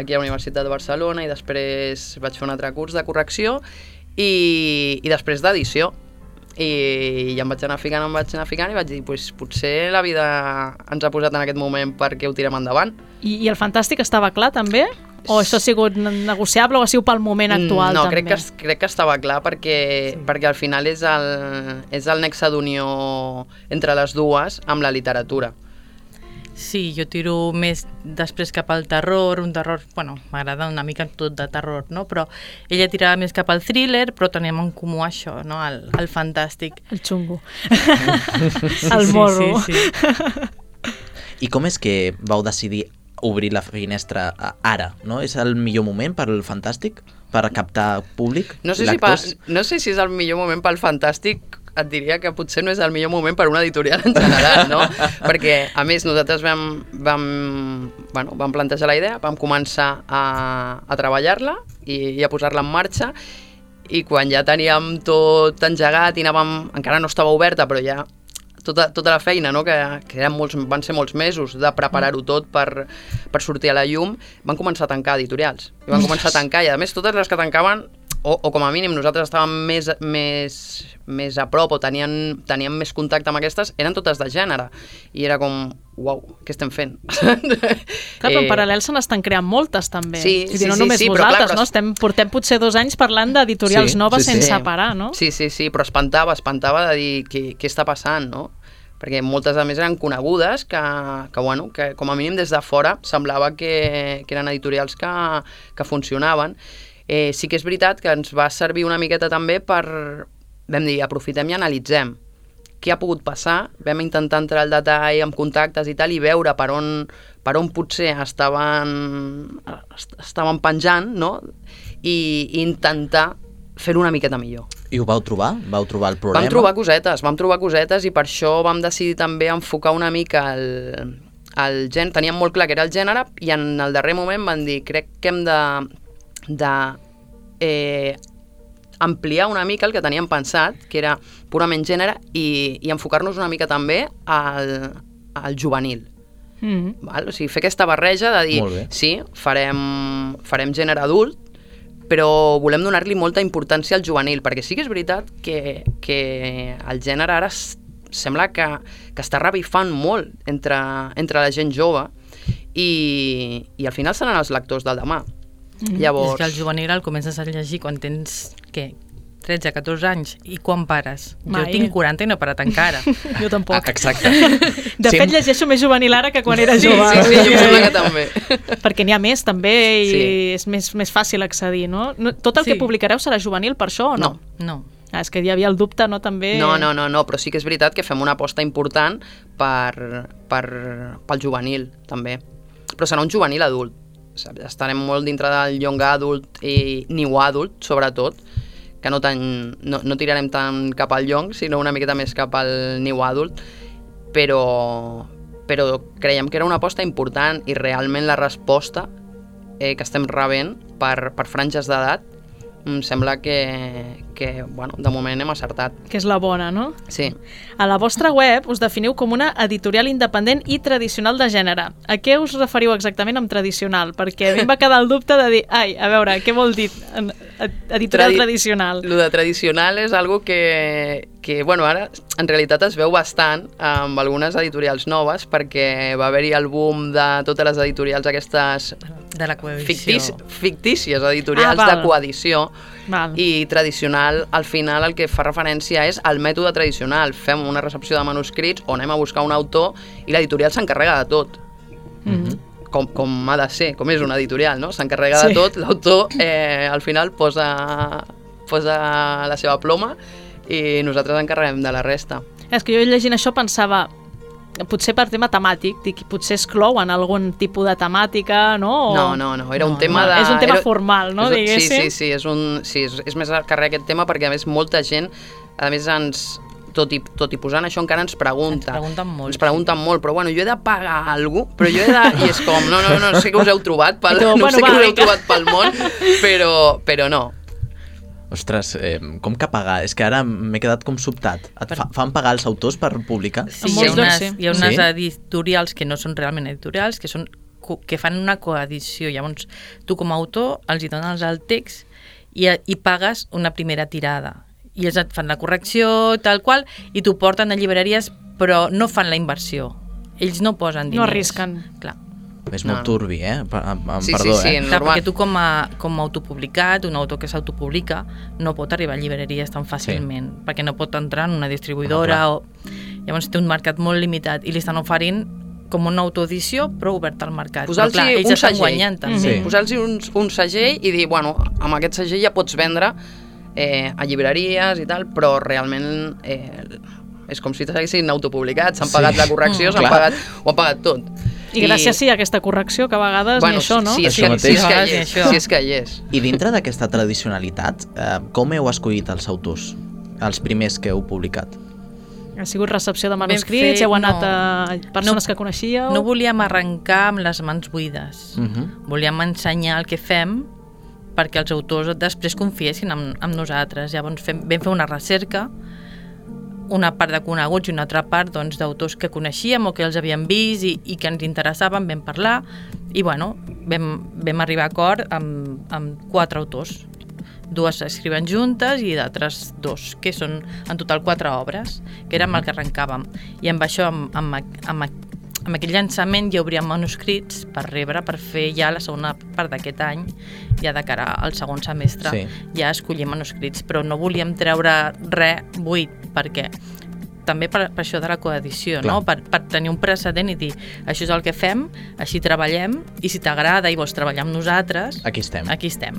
aquí a la Universitat de Barcelona i després vaig fer un altre curs de correcció i, i després d'edició i, i em vaig anar ficant, em vaig anar ficant i vaig dir, pues, potser la vida ens ha posat en aquest moment perquè ho tirem endavant. I, I el fantàstic estava clar, també? O això ha sigut negociable o ha sigut pel moment actual, no, també? crec que, crec que estava clar perquè, sí. perquè al final és el, és el nexe d'unió entre les dues amb la literatura. Sí, jo tiro més després cap al terror, un terror, bueno, m'agrada una mica tot de terror, no? Però ella tirava més cap al thriller, però tenim en comú això, no? El, el fantàstic. El xungo. [LAUGHS] el morro. Sí, sí, sí. I com és que vau decidir obrir la finestra ara, no? És el millor moment per al Fantàstic? Per captar públic? No sé, si pa, no sé si és el millor moment pel fantàstic, et diria que potser no és el millor moment per una editorial en general, no? [LAUGHS] Perquè, a més, nosaltres vam, vam, bueno, vam plantejar la idea, vam començar a, a treballar-la i, i a posar-la en marxa i quan ja teníem tot engegat i anàvem, encara no estava oberta, però ja tota, tota la feina, no? que, que eren molts, van ser molts mesos de preparar-ho tot per, per sortir a la llum, van començar a tancar editorials. I van començar a tancar, i a més totes les que tancaven, o, o com a mínim nosaltres estàvem més, més, més a prop o tenien, teníem més contacte amb aquestes, eren totes de gènere. I era com, uau, què estem fent? Clar, però en paral·lel se n'estan creant moltes, també. Eh, Sí, dir, sí, no sí, només sí, però clar, vosaltres, però no? Estem, portem potser dos anys parlant d'editorials Sí, noves sí, sí. sense parar, no? Sí, sí, sí, però espantava, espantava de dir què, què està passant, no? Perquè moltes, a més, eren conegudes que, que, bueno, que com a mínim des de fora semblava que, que eren editorials que, que funcionaven. Eh, sí que és veritat que ens va servir una miqueta també per, vam dir, aprofitem i analitzem què ha pogut passar, vam intentar entrar al detall amb contactes i tal i veure per on, per on potser estaven, est- estaven penjant no? I, i intentar fer-ho una miqueta millor. I ho vau trobar? Vau trobar el problema? Vam trobar cosetes, vam trobar cosetes i per això vam decidir també enfocar una mica el, el gènere. Teníem molt clar que era el gènere i en el darrer moment van dir crec que hem de, de eh, ampliar una mica el que teníem pensat, que era purament gènere, i, i enfocar-nos una mica també al, al juvenil. Mm. Val? O sigui, fer aquesta barreja de dir, sí, farem, farem gènere adult, però volem donar-li molta importància al juvenil, perquè sí que és veritat que, que el gènere ara sembla que, que està revifant molt entre, entre la gent jove i, i al final seran els lectors del demà. És Llavors, que el juvenil el comences a llegir quan tens, què, 13, 14 anys, i quan pares? Mai. Jo tinc 40 i no he parat encara. Jo tampoc. Exacte. De fet, llegeixo més juvenil ara que quan era sí, jove. sí, sí, jo em sembla que també. [LAUGHS] Perquè n'hi ha més, també, i Sí. és més, més fàcil accedir, no? No- Tot el Sí. que publicareu serà juvenil per això o no? No. No. Ah, és que hi havia el dubte, no, també? No, no, no, no, però sí que és veritat que fem una aposta important per, per, pel juvenil, també. Però serà un juvenil adult. Saps? Estarem molt dintre del young adult i new adult, sobretot, que no, tan, no, no tirarem tant cap al young, sinó una miqueta més cap al new adult, però, però creiem que era una aposta important i realment la resposta eh, que estem rebent per, per franges d'edat em sembla que, que bueno, de moment hem acertat. Que és la bona, no? Sí. A la vostra web us definiu com una editorial independent i tradicional de gènere. A què us referiu exactament amb tradicional? Perquè a mi em va quedar el dubte de dir, ai, a veure, què vol dir editorial Tradi- tradicional? Lo de tradicional és algo que, que bueno, ara en realitat es veu bastant amb algunes editorials noves perquè va haver-hi el boom de totes les editorials aquestes De la coedició. fictícies, fictícies editorials Ah, de coedició Val. i tradicional, al final el que fa referència és al mètode tradicional. Fem una recepció de manuscrits on anem a buscar un autor i l'editorial s'encarrega de tot. Mhm. Com, com ha de ser, com és una editorial, no? S'encarrega de Sí. tot, l'autor eh, al final posa, posa la seva ploma i nosaltres encarreguem de la resta. És que jo llegint això pensava potser per tema temàtic, dic, potser exclouen algun tipus de temàtica, no? O... No, no, no, era un No, tema no, de... és un tema era- formal, no, és un- diguéssim? Sí, sí, sí, és, un, sí és, és més al carrer aquest tema perquè a més molta gent, a més ens, tot i, tot i posant això encara ens pregunta. Ens pregunten molt, Ens pregunten molt, però bueno, jo he de pagar alguna cosa, però jo he de... I és com, no, no, no, sé que us heu trobat pel, tu, no bueno, sé va, que us heu trobat pel món, però, però no. Ostres, eh, com que pagar? És que ara m'he quedat com sobtat. Et fa, fan pagar els autors per publicar? Sí, hi ha unes, sí. hi ha unes Sí? editorials que no són realment editorials, que són que fan una coedició. Llavors, tu com a autor els hi dones el text i, i pagues una primera tirada. I ells et fan la correcció, tal qual, i t'ho porten a llibreries, però no fan la inversió. Ells no posen No diners. arrisquen. Clar. És No, molt no. turbi, eh? Per, amb, amb, Sí, perdó, sí, sí, eh? no. Clar, perquè tu com a, com a autopublicat, un autor que s'autopublica, no pot arribar a llibreries tan fàcilment, sí. perquè no pot entrar en una distribuïdora Home, o... Llavors té un mercat molt limitat i li estan oferint com una autoedició però oberta al mercat. Posar-los un estan segell. guanyant també. Sí. Posar-los un, un segell i dir, bueno, amb aquest segell ja pots vendre eh, a llibreries i tal, però realment eh, és com si t'haguessin autopublicat, s'han Sí. pagat la correcció, Mm, [LAUGHS] s'han pagat, ho han pagat tot. I gràcies sí a aquesta correcció, que a vegades ni això, no? Sí, Això sí, sí, mateix. és que hi Sí, és, això. sí, és que hi és. I dintre d'aquesta tradicionalitat, eh, com heu escollit els autors? Els primers que heu publicat? Ha sigut recepció de manuscrits, fet, heu anat no. a persones No- que coneixíeu? No volíem arrencar amb les mans buides. Uh -huh. Volíem ensenyar el que fem perquè els autors després confiessin en, en nosaltres. Llavors fem, vam fer una recerca, una part de coneguts i una altra part doncs, d'autors que coneixíem o que els havíem vist i, i que ens interessaven, vam parlar i bueno, vam, vam arribar a acord amb, amb quatre autors dues escriven juntes i d'altres dos, que són en total quatre obres, que era amb el que arrencàvem. I amb això, amb, amb, amb, amb aquell llançament ja obríem manuscrits per rebre, per fer ja la segona part d'aquest any, ja de cara al segon semestre, Sí. ja escollir manuscrits, però no volíem treure res buit, perquè també per, per això de la coedició, Clar. no? per, per tenir un precedent i dir això és el que fem, així treballem i si t'agrada i vols treballar amb nosaltres, Aquí estem. aquí estem.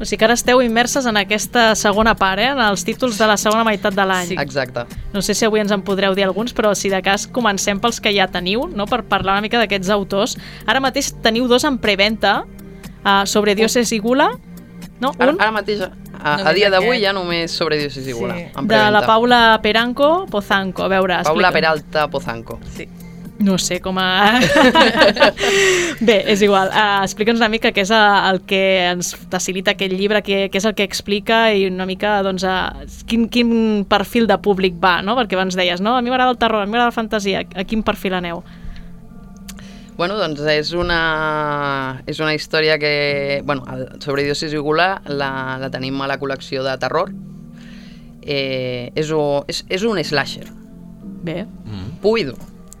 O sigui que ara esteu immerses en aquesta segona part, eh? en els títols de la segona meitat de l'any. Sí. Exacte. No sé si avui ens en podreu dir alguns, però si de cas comencem pels que ja teniu, no? per parlar una mica d'aquests autors. Ara mateix teniu dos en preventa, uh, sobre Dioses i Gula, no? Ara, Un ara mateix, a, a Només dia d'avui ja només sobre Dioses i Gula. Sí. de la. Paula Peranco Pozanco. A veure, Paula explica. Peralta Pozanco. Sí. No sé com a... [LAUGHS] Bé, és igual. Uh, Explica'ns una mica què és el que ens facilita aquest llibre, què, què és el que explica i una mica doncs, uh, quin, quin perfil de públic va, no? Perquè abans deies, no? A mi m'agrada el terror, a mi m'agrada la fantasia. A quin perfil aneu? Bueno, doncs és una, és una història que, bueno, sobre Dioses i Gula la, la tenim a la col·lecció de terror. Eh, és, un, és, és un slasher, Bé. i dur.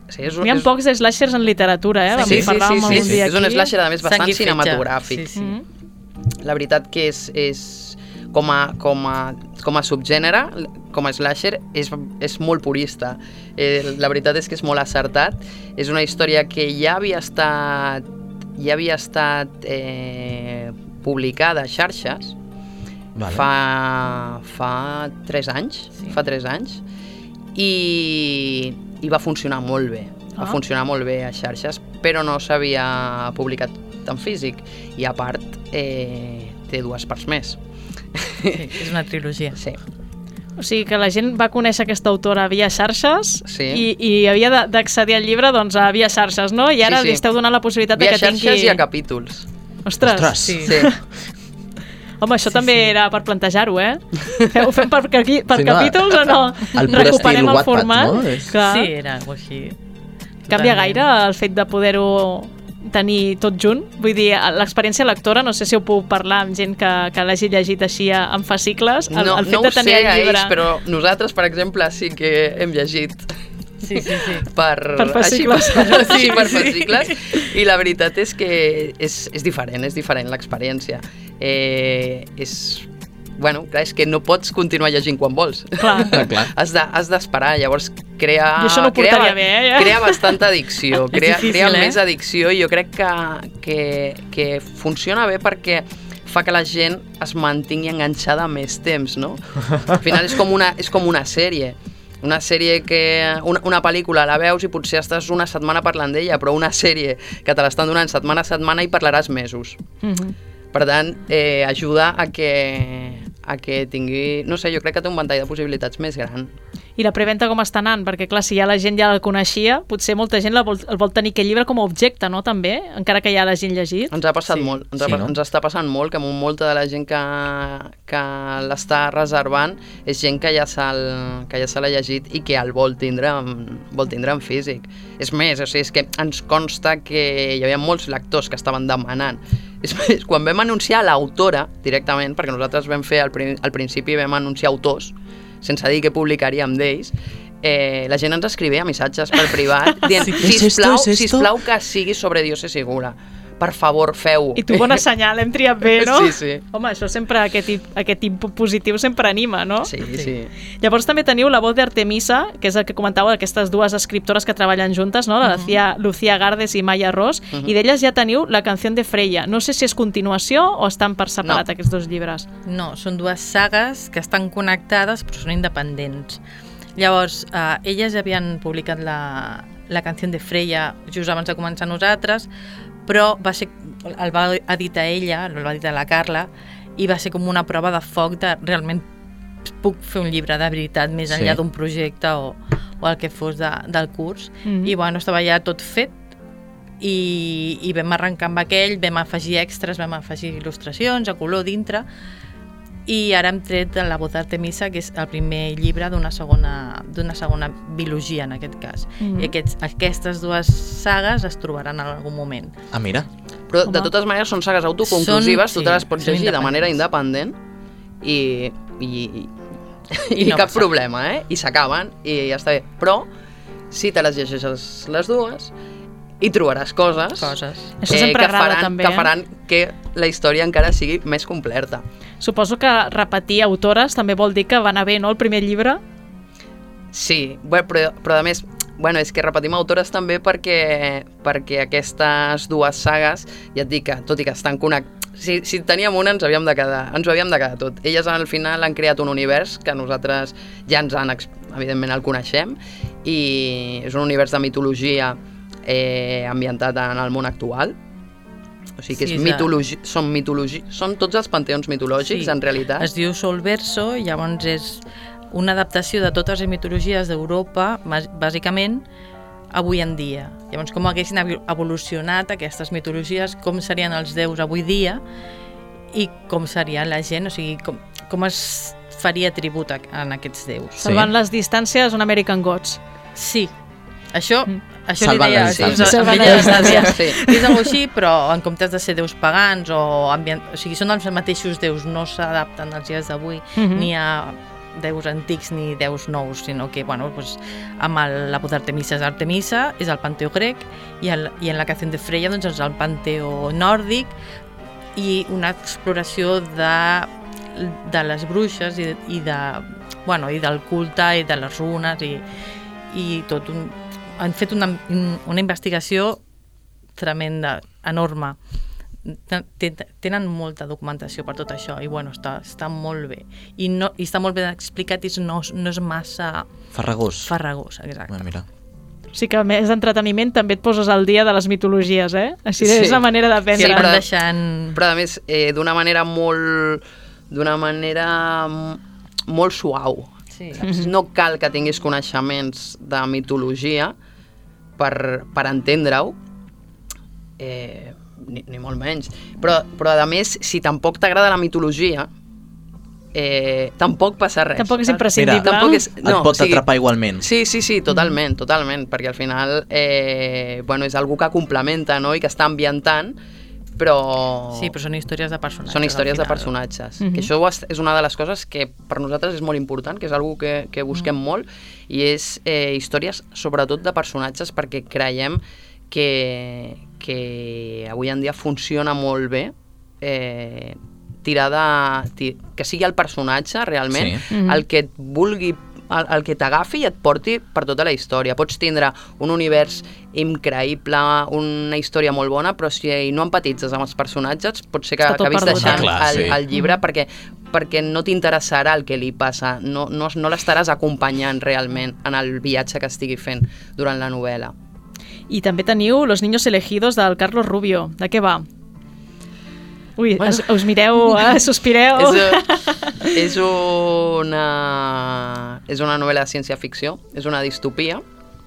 Sí, és, un- N'hi ha és, pocs slashers en literatura, eh? Sí, sí, sí, sí, sí, dia és un slasher a més bastant cinematogràfic. Sí, sí. Mm. La veritat que és, és com, a, com, a, com a subgènere, com a slasher, és, és molt purista. Eh, la veritat és que és molt acertat. És una història que ja havia estat, ja havia estat eh, publicada a xarxes Vale. fa, fa 3 anys, Sí. fa 3 anys, i, i va funcionar molt bé. Va Ah. funcionar molt bé a xarxes, però no s'havia publicat en físic. I a part, eh, té dues parts més. Sí, és una trilogia. Sí. O sigui que la gent va conèixer aquesta autora via xarxes Sí. i, i havia de- d'accedir al llibre doncs, a via xarxes, no? I ara Sí, sí. li esteu donant la possibilitat Via de que xarxes tingui... i a capítols. Ostres, Ostres. sí. Sí. [LAUGHS] Home, això sí, també sí. era per plantejar-ho, eh? Ho fem per, per, per Sí, sí, no, capítols o no? el pur Recuperem estil el Wattpad, format. no? És-. Sí, era així. Canvia gaire el fet de poder-ho tenir tot junt? Vull dir, l'experiència lectora, no sé si ho puc parlar amb gent que, que l'hagi llegit així en fascicles, el, no, el fet no de ho sé tenir el llibre... ells, però nosaltres, per exemple, sí que hem llegit Sí, sí, sí. per, Per fascicles. Així, per, [LAUGHS] Sí, per sí. fascicles. I la veritat és que és, és diferent, és diferent l'experiència. Eh, és... Bueno, clar, és que no pots continuar llegint quan vols. Clar. [LAUGHS] Ah, clar. Has de- has d'esperar, de, llavors crea... Jo això no ho crea, bé, eh? Crea bastanta addicció, [LAUGHS] És crea, difícil, crea eh? més addicció i jo crec que, que, que funciona bé perquè fa que la gent es mantingui enganxada més temps, no? [LAUGHS] Al final és com una, és com una sèrie. Una sèrie que... Una, una pel·lícula la veus i potser estàs una setmana parlant d'ella, però una sèrie que te l'estan donant setmana a setmana i parlaràs mesos. Mm -hmm. Per tant, eh, ajuda a que, a que tingui... No sé, jo crec que té un ventall de possibilitats més gran. I la preventa com està anant? Perquè, clar, si ja la gent ja el coneixia, potser molta gent la vol, el vol tenir aquest llibre com a objecte, no?, també? Encara que ja l'hagin llegit. Ens ha passat Sí. molt, ens, Sí, ha, no? ens està passant molt que molta de la gent que, que l'està reservant és gent que ja que ja se l'ha llegit i que el vol tindre, en, vol tindre en físic. És més, o sigui, és que ens consta que hi havia molts lectors que estaven demanant. És [LAUGHS] més, quan vam anunciar l'autora directament, perquè nosaltres vam fer al, prin al principi vam anunciar autors, sense dir que publicaríem d'ells, eh, la gent ens escrivia missatges per privat [LAUGHS] dient, Sí. ¿Es esto? sisplau, ¿Es esto?" sisplau que sigui sobre Dios es segura. Per favor, feu-ho. I tu, bona senyal, hem triat bé, [LAUGHS] no? Sí, sí. Home, això sempre, aquest, tip- aquest input positiu sempre anima, no? Sí, sí. Llavors també teniu la voz d'Artemisa, que és el que comentàveu, aquestes dues escriptores que treballen juntes, no? la Lucía, Lucía Gardes i Maya Ross, i d'elles ja teniu la canció de Freya. No sé si és continuació o estan per separat No. aquests dos llibres. No, són dues sagues que estan connectades però són independents. Llavors, eh, elles havien publicat la, la canció de Freya just abans de començar nosaltres, però va ser, el va editar ella, el va editar la Carla, i va ser com una prova de foc de realment puc fer un llibre de veritat més Sí. enllà d'un projecte o, o el que fos de, del curs. Mhm. I bueno, estava ja tot fet i, i vam arrencar amb aquell, vam afegir extras, vam afegir il·lustracions a color dintre i ara hem tret la Voz d'Artemisa, que és el primer llibre d'una segona, d'una segona biologia, en aquest cas. Mhm. I aquests, aquestes dues sagues es trobaran en algun moment. Ah, mira. Però de Home. totes maneres són sagues autoconclusives, Són- tu te les sí, pots llegir de manera independent i, i, i, I i no cap passa problema, eh? I s'acaben i ja està bé. Però si te les llegeixes les dues hi trobaràs coses, Coses. Això sempre que, agrada, faran, també, que eh? faran que la història encara sigui més completa. Suposo que repetir autores també vol dir que va anar bé, no?, el primer llibre. Sí, bueno, però, però a més, bueno, és que repetim autores també perquè, perquè aquestes dues sagues, ja et dic que, tot i que estan connectades, si, si teníem una ens havíem de quedar, ens ho havíem de quedar tot. Elles al final han creat un univers que nosaltres ja ens han, evidentment el coneixem, i és un univers de mitologia eh, ambientat en el món actual, o sigui que Sí, és és mitologi, són, mitologi, són tots els panteons mitològics, Sí. en realitat. Es diu Solverso, i llavors és una adaptació de totes les mitologies d'Europa, bàs- bàsicament, avui en dia. Llavors, com haguessin evo- evolucionat aquestes mitologies, com serien els déus avui dia i com seria la gent, o sigui, com, com es faria tribut a, en aquests déus. Sí. Salvant les distàncies, un American Gods. Sí, això, Mm. això Salvant li deia... les sí, distàncies. amb Salvant ella les distàncies. Sí. És alguna així, però en comptes de ser déus pagans o ambient... O sigui, són els mateixos déus, no s'adapten als dies d'avui, Mhm. ni a déus antics ni déus nous, sinó que, bueno, pues, amb el, la pot Artemisa és Artemisa, és el panteó grec, i, el, i en la canció de Freya doncs, és el panteó nòrdic, i una exploració de, de les bruixes i, i, de, bueno, i del culte i de les runes i, i tot un, han fet una, una investigació tremenda, enorme. Ten- Tenen molta documentació per tot això i bueno, està, està molt bé. I, no, i està molt ben explicat i no, no és massa Farragós. farragós, exacte. Ah, mira. Sí que a més d'entreteniment també et poses al dia de les mitologies, eh? Així Sí. és la manera Sí, d'aprendre. van però- deixant... però a més eh, d'una manera molt d'una manera molt suau. Sí. Saps? No cal que tinguis coneixements de mitologia per, per entendre-ho, eh, ni, ni molt menys. Però, però, a més, si tampoc t'agrada la mitologia, eh, tampoc passa res. Tampoc és imprescindible. Mira, Tampoc és, Et pot atrapar igualment. Sí, sí, sí, totalment, totalment, perquè al final eh, bueno, és algú que complementa no? i que està ambientant, però... Sí, però són històries de personatges. Són històries de personatges. Mhm. Que això és- una de les coses que per nosaltres és molt important, que és algo que, que busquem Mm. molt, i és eh, històries sobretot de personatges perquè creiem que, que avui en dia funciona molt bé eh, tirar de... Que sigui el personatge realment Sí. Mhm. el que et vulgui el, el que t'agafi i et porti per tota la història. Pots tindre un univers increïble, una història molt bona, però si no empatitzes amb els personatges, pot ser que acabis deixant Clar, el, sí. el llibre perquè, perquè no t'interessarà el que li passa, no, no, no l'estaràs acompanyant realment en el viatge que estigui fent durant la novel·la. I també teniu Los niños elegidos del Carlos Rubio. De què va? Ui, Bueno. bueno. us mireu, [LAUGHS] eh, sospireu. És, és una és una novel·la de ciència-ficció, és una distopia,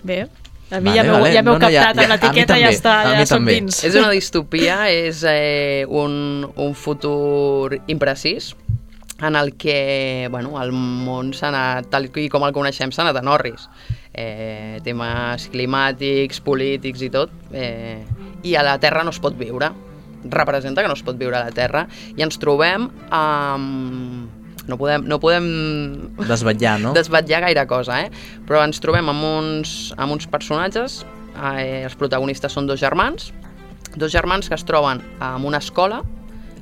Bé, a mi Vale, ja m'heu vale. ja No, no, ja- captat ja- amb l'etiqueta i ja està, ja som també. dins. És una distopia, és eh, un, un futur imprecís en el que bueno, el món s'ha anat, tal i com el coneixem, s'ha anat en orris. Eh, temes climàtics, polítics i tot. Eh, I a la Terra no es pot viure. Representa que no es pot viure a la Terra. I ens trobem amb... No podem, no podem Desvetllar, no? [LAUGHS] desvetllar gaire cosa, eh? Però ens trobem amb uns, amb uns personatges, eh, els protagonistes són dos germans, dos germans que es troben en una escola,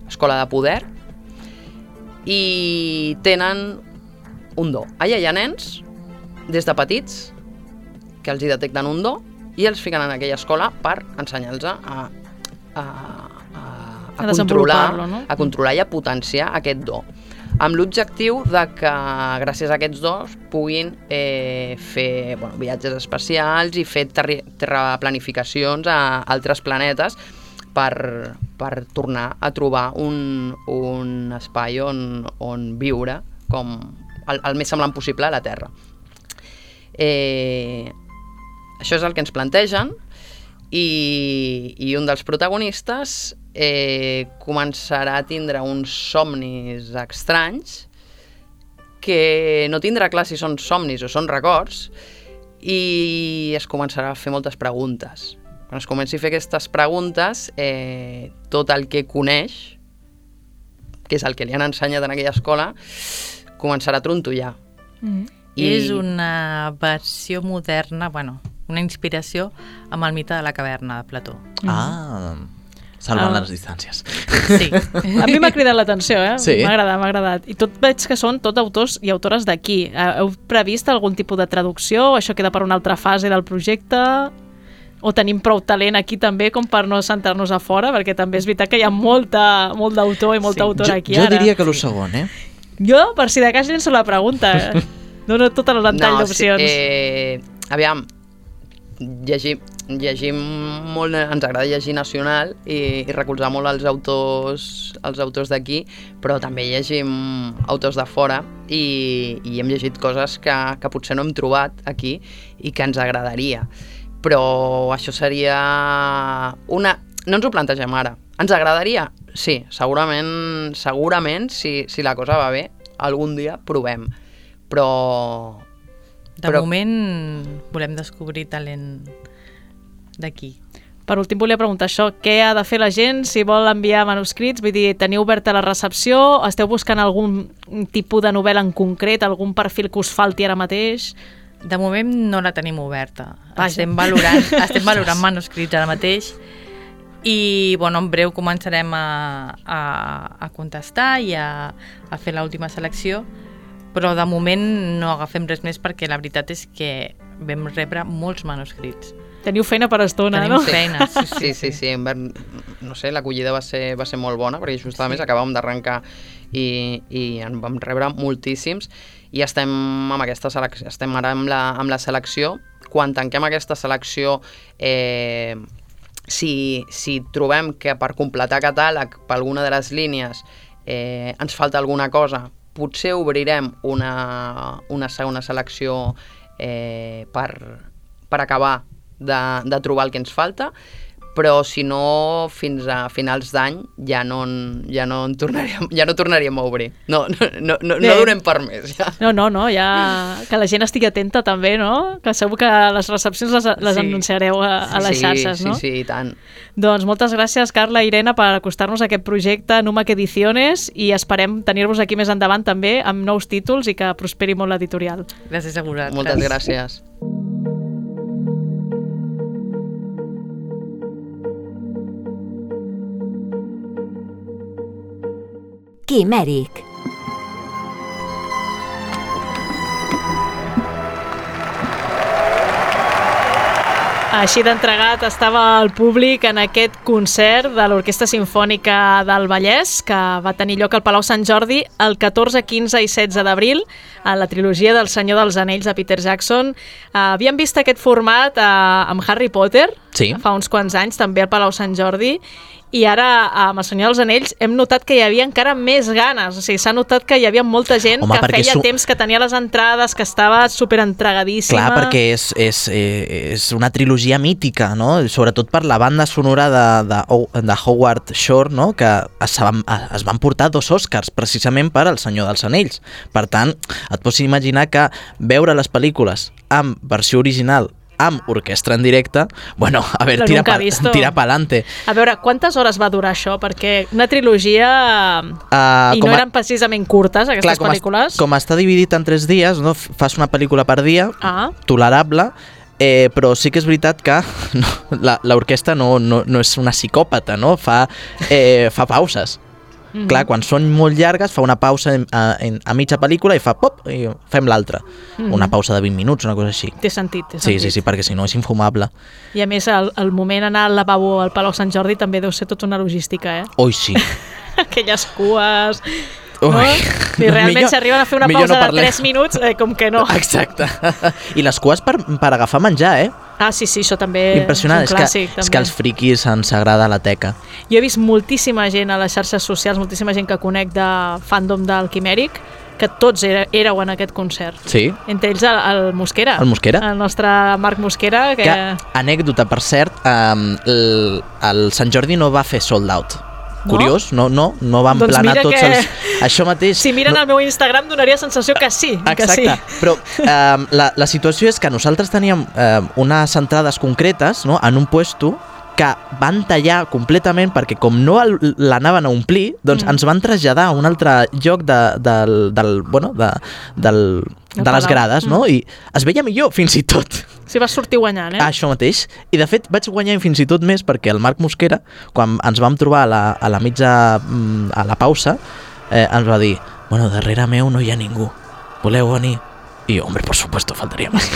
escola de poder, i tenen un do. Allà hi ha nens, des de petits, que els hi detecten un do, i els fiquen en aquella escola per ensenyar-los a, a, a, a, controlar, no? a controlar i a potenciar aquest do amb l'objectiu de que gràcies a aquests dos puguin eh, fer bueno, viatges espacials i fer terraplanificacions a altres planetes per, per tornar a trobar un, un espai on, on viure com el, el més semblant possible a la Terra. Eh, això és el que ens plantegen i, i un dels protagonistes eh, començarà a tindre uns somnis estranys que no tindrà clar si són somnis o són records i es començarà a fer moltes preguntes. Quan es comenci a fer aquestes preguntes, eh, tot el que coneix, que és el que li han ensenyat en aquella escola, començarà a trontollar. Mm. I... És una versió moderna, bueno, una inspiració amb el mite de la caverna de Plató. Ah, salvant Ah. les distàncies. Sí. A mi m'ha cridat l'atenció, eh? Sí. M'ha agradat, m'ha agradat. I tot veig que són tot autors i autores d'aquí. Eh, Heu previst algun tipus de traducció? O això queda per una altra fase del projecte? O tenim prou talent aquí també com per no sentar-nos a fora? Perquè també és veritat que hi ha molta, molt d'autor i molta Sí. autora jo, aquí jo ara. diria que el segon, eh? Jo, per si de cas, llenço la pregunta. [LAUGHS] eh? Dono tot el ventall d'opcions. Sí, eh, aviam, llegim, llegim molt, ens agrada llegir nacional i, i recolzar molt els autors, els autors d'aquí, però també llegim autors de fora i, i hem llegit coses que, que potser no hem trobat aquí i que ens agradaria. Però això seria una... No ens ho plantegem ara. Ens agradaria? Sí, segurament, segurament si, si la cosa va bé, algun dia provem. Però De Però- moment volem descobrir talent d'aquí. Per últim, volia preguntar això. Què ha de fer la gent si vol enviar manuscrits? Vull dir, teniu oberta la recepció? Esteu buscant algun tipus de novel·la en concret? Algun perfil que us falti ara mateix? De moment no la tenim oberta. Vaja. Estem valorant, [LAUGHS] estem valorant manuscrits ara mateix i bueno, en breu començarem a, a, a contestar i a, a fer l'última selecció però de moment no agafem res més perquè la veritat és que vam rebre molts manuscrits. Teniu feina per estona, Tenim no? feina, [LAUGHS] sí, sí. sí, sí, sí. en ver- no sé, l'acollida va, ser, va ser molt bona perquè just a més acabàvem d'arrencar i, i en vam rebre moltíssims i estem amb aquesta selecció, estem ara amb la, amb la selecció. Quan tanquem aquesta selecció eh, si, si trobem que per completar catàleg per alguna de les línies eh, ens falta alguna cosa, potser obrirem una, una segona selecció eh, per, per acabar de, de trobar el que ens falta, però si no, fins a finals d'any ja no, en- ja, no en tornaríem, ja no tornaríem a obrir. No, no, no, no, no donem per més, ja. No, no, no, ja... Que la gent estigui atenta també, no? Que segur que les recepcions les, les Sí. anunciareu a, a les sí, xarxes, no? Sí, sí, i tant. Doncs moltes gràcies, Carla i Irene, per acostar-nos a aquest projecte Numac Ediciones i esperem tenir-vos aquí més endavant també amb nous títols i que prosperi molt l'editorial. Gràcies a vosaltres. Moltes gràcies. Quimèric. Així d'entregat estava el públic en aquest concert de l'Orquestra Simfònica del Vallès, que va tenir lloc al Palau Sant Jordi el 14, 15 i 16 d'abril, a la trilogia del Senyor dels Anells de Peter Jackson. Uh, havíem vist aquest format uh, amb Harry Potter Sí. fa uns quants anys, també al Palau Sant Jordi, i ara amb el Senyor dels Anells hem notat que hi havia encara més ganes, o sigui, s'ha notat que hi havia molta gent Home, que feia su- temps que tenia les entrades, que estava superentregadíssima. Clar, perquè és, és, eh, és una trilogia mítica, no? Sobretot per la banda sonora de, de, de Howard Shore, no? que es van, es van portar dos Oscars precisament per El Senyor dels Anells. Per tant, et pots imaginar que veure les pel·lícules amb versió original amb orquestra en directe, bueno, a veure, tira, pa, tira pa'lante. A veure, quantes hores va durar això? Perquè una trilogia... Uh, I no eren precisament curtes, aquestes com, pel·lícules. es- com està dividit en tres dies, no? Fas una pel·lícula per dia, Ah, tolerable, eh, però sí que és veritat que [LAUGHS] no, la- l'orquestra no, no, no és una psicòpata, no? Fa, eh, fa pauses. Mhm. Clar, quan són molt llargues, fa una pausa en, a, a mitja pel·lícula i fa pop, i fem l'altra. Mhm. Una pausa de 20 minuts, una cosa així. té sentit, té Sí, sentit. sí, sí, perquè si no és infumable. I a més, el, el moment anar al lavabo al Palau Sant Jordi també deu ser tota una logística, eh? Oi, sí. [LAUGHS] Aquelles cues... Ui. No? I realment Millor- si arriben a fer una pausa no de parlem. 3 minuts, eh, com que no. [LAUGHS] Exacte. I les cues per, per agafar menjar, eh? Ah, sí, sí, això també Impressionant. és És, un que, clàssic. és també. que als friquis ens agrada la teca. Jo he vist moltíssima gent a les xarxes socials, moltíssima gent que conec de fandom del Quimèric, que tots era, éreu en aquest concert. Sí. Entre ells el, el Mosquera. El Mosquera. El nostre Marc Mosquera, que... Que, anècdota, per cert, um, el, el Sant Jordi no va fer sold out. No? Curiós, no, no, no van Doncs planar tots que- els... Això mateix... Si miren no, el meu Instagram donaria sensació que sí, que sí. Exacte, però um, la, la situació és que nosaltres teníem um, unes entrades concretes no, en un puesto que van tallar completament perquè com no l'anaven a omplir, doncs Mm. ens van traslladar a un altre lloc de, del, del, bueno, de, del, de les grades, no? Mm. I es veia millor, fins i tot. Si vas sortir guanyant, eh? Això mateix. I de fet vaig guanyar fins i tot més perquè el Marc Mosquera, quan ens vam trobar a la, a la mitja, mm, a la pausa, eh, ens va dir, bueno, darrere meu no hi ha ningú. Voleu venir? I hombre, por supuesto, faltaria més.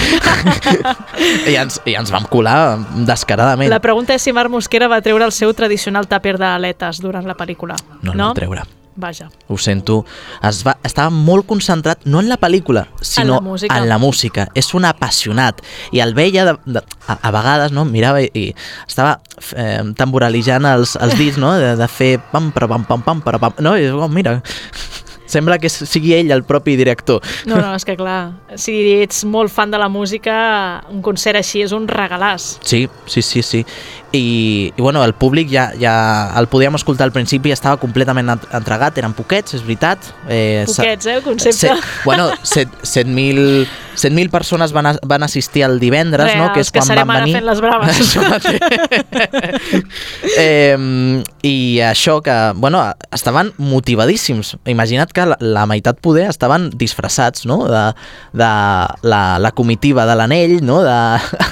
[LAUGHS] I, ens, I ens vam colar descaradament. La pregunta és si Marc Mosquera va treure el seu tradicional tàper d'aletes durant la pel·lícula. No, no, no treure. Vaja. Ho sento. Es va, estava molt concentrat, no en la pel·lícula, sinó la música. en la música. És un apassionat. I el veia, de, de, a, a vegades, no? mirava i, i estava eh, tamboralitzant els, els dits, no? de, de fer pam, pam, pam, pam, para, pam. No? I oh, mira, sembla que sigui ell el propi director. No, no, és que clar, si ets molt fan de la música, un concert així és un regalàs. Sí, sí, sí, sí. I, i bueno, el públic ja, ja el podíem escoltar al principi, estava completament ent- entregat, eren poquets, és veritat. Eh, Poquets, eh, el concepte. Set, bueno, 7.000 7.000 persones van, a, van assistir el divendres, Res, no? que és que quan serem van ara venir. fent les braves. [LAUGHS] Eh, [LAUGHS] I això que, bueno, estaven motivadíssims. Imagina't que la, la meitat poder estaven disfressats, no?, de, de la, la comitiva de l'anell, no?, de,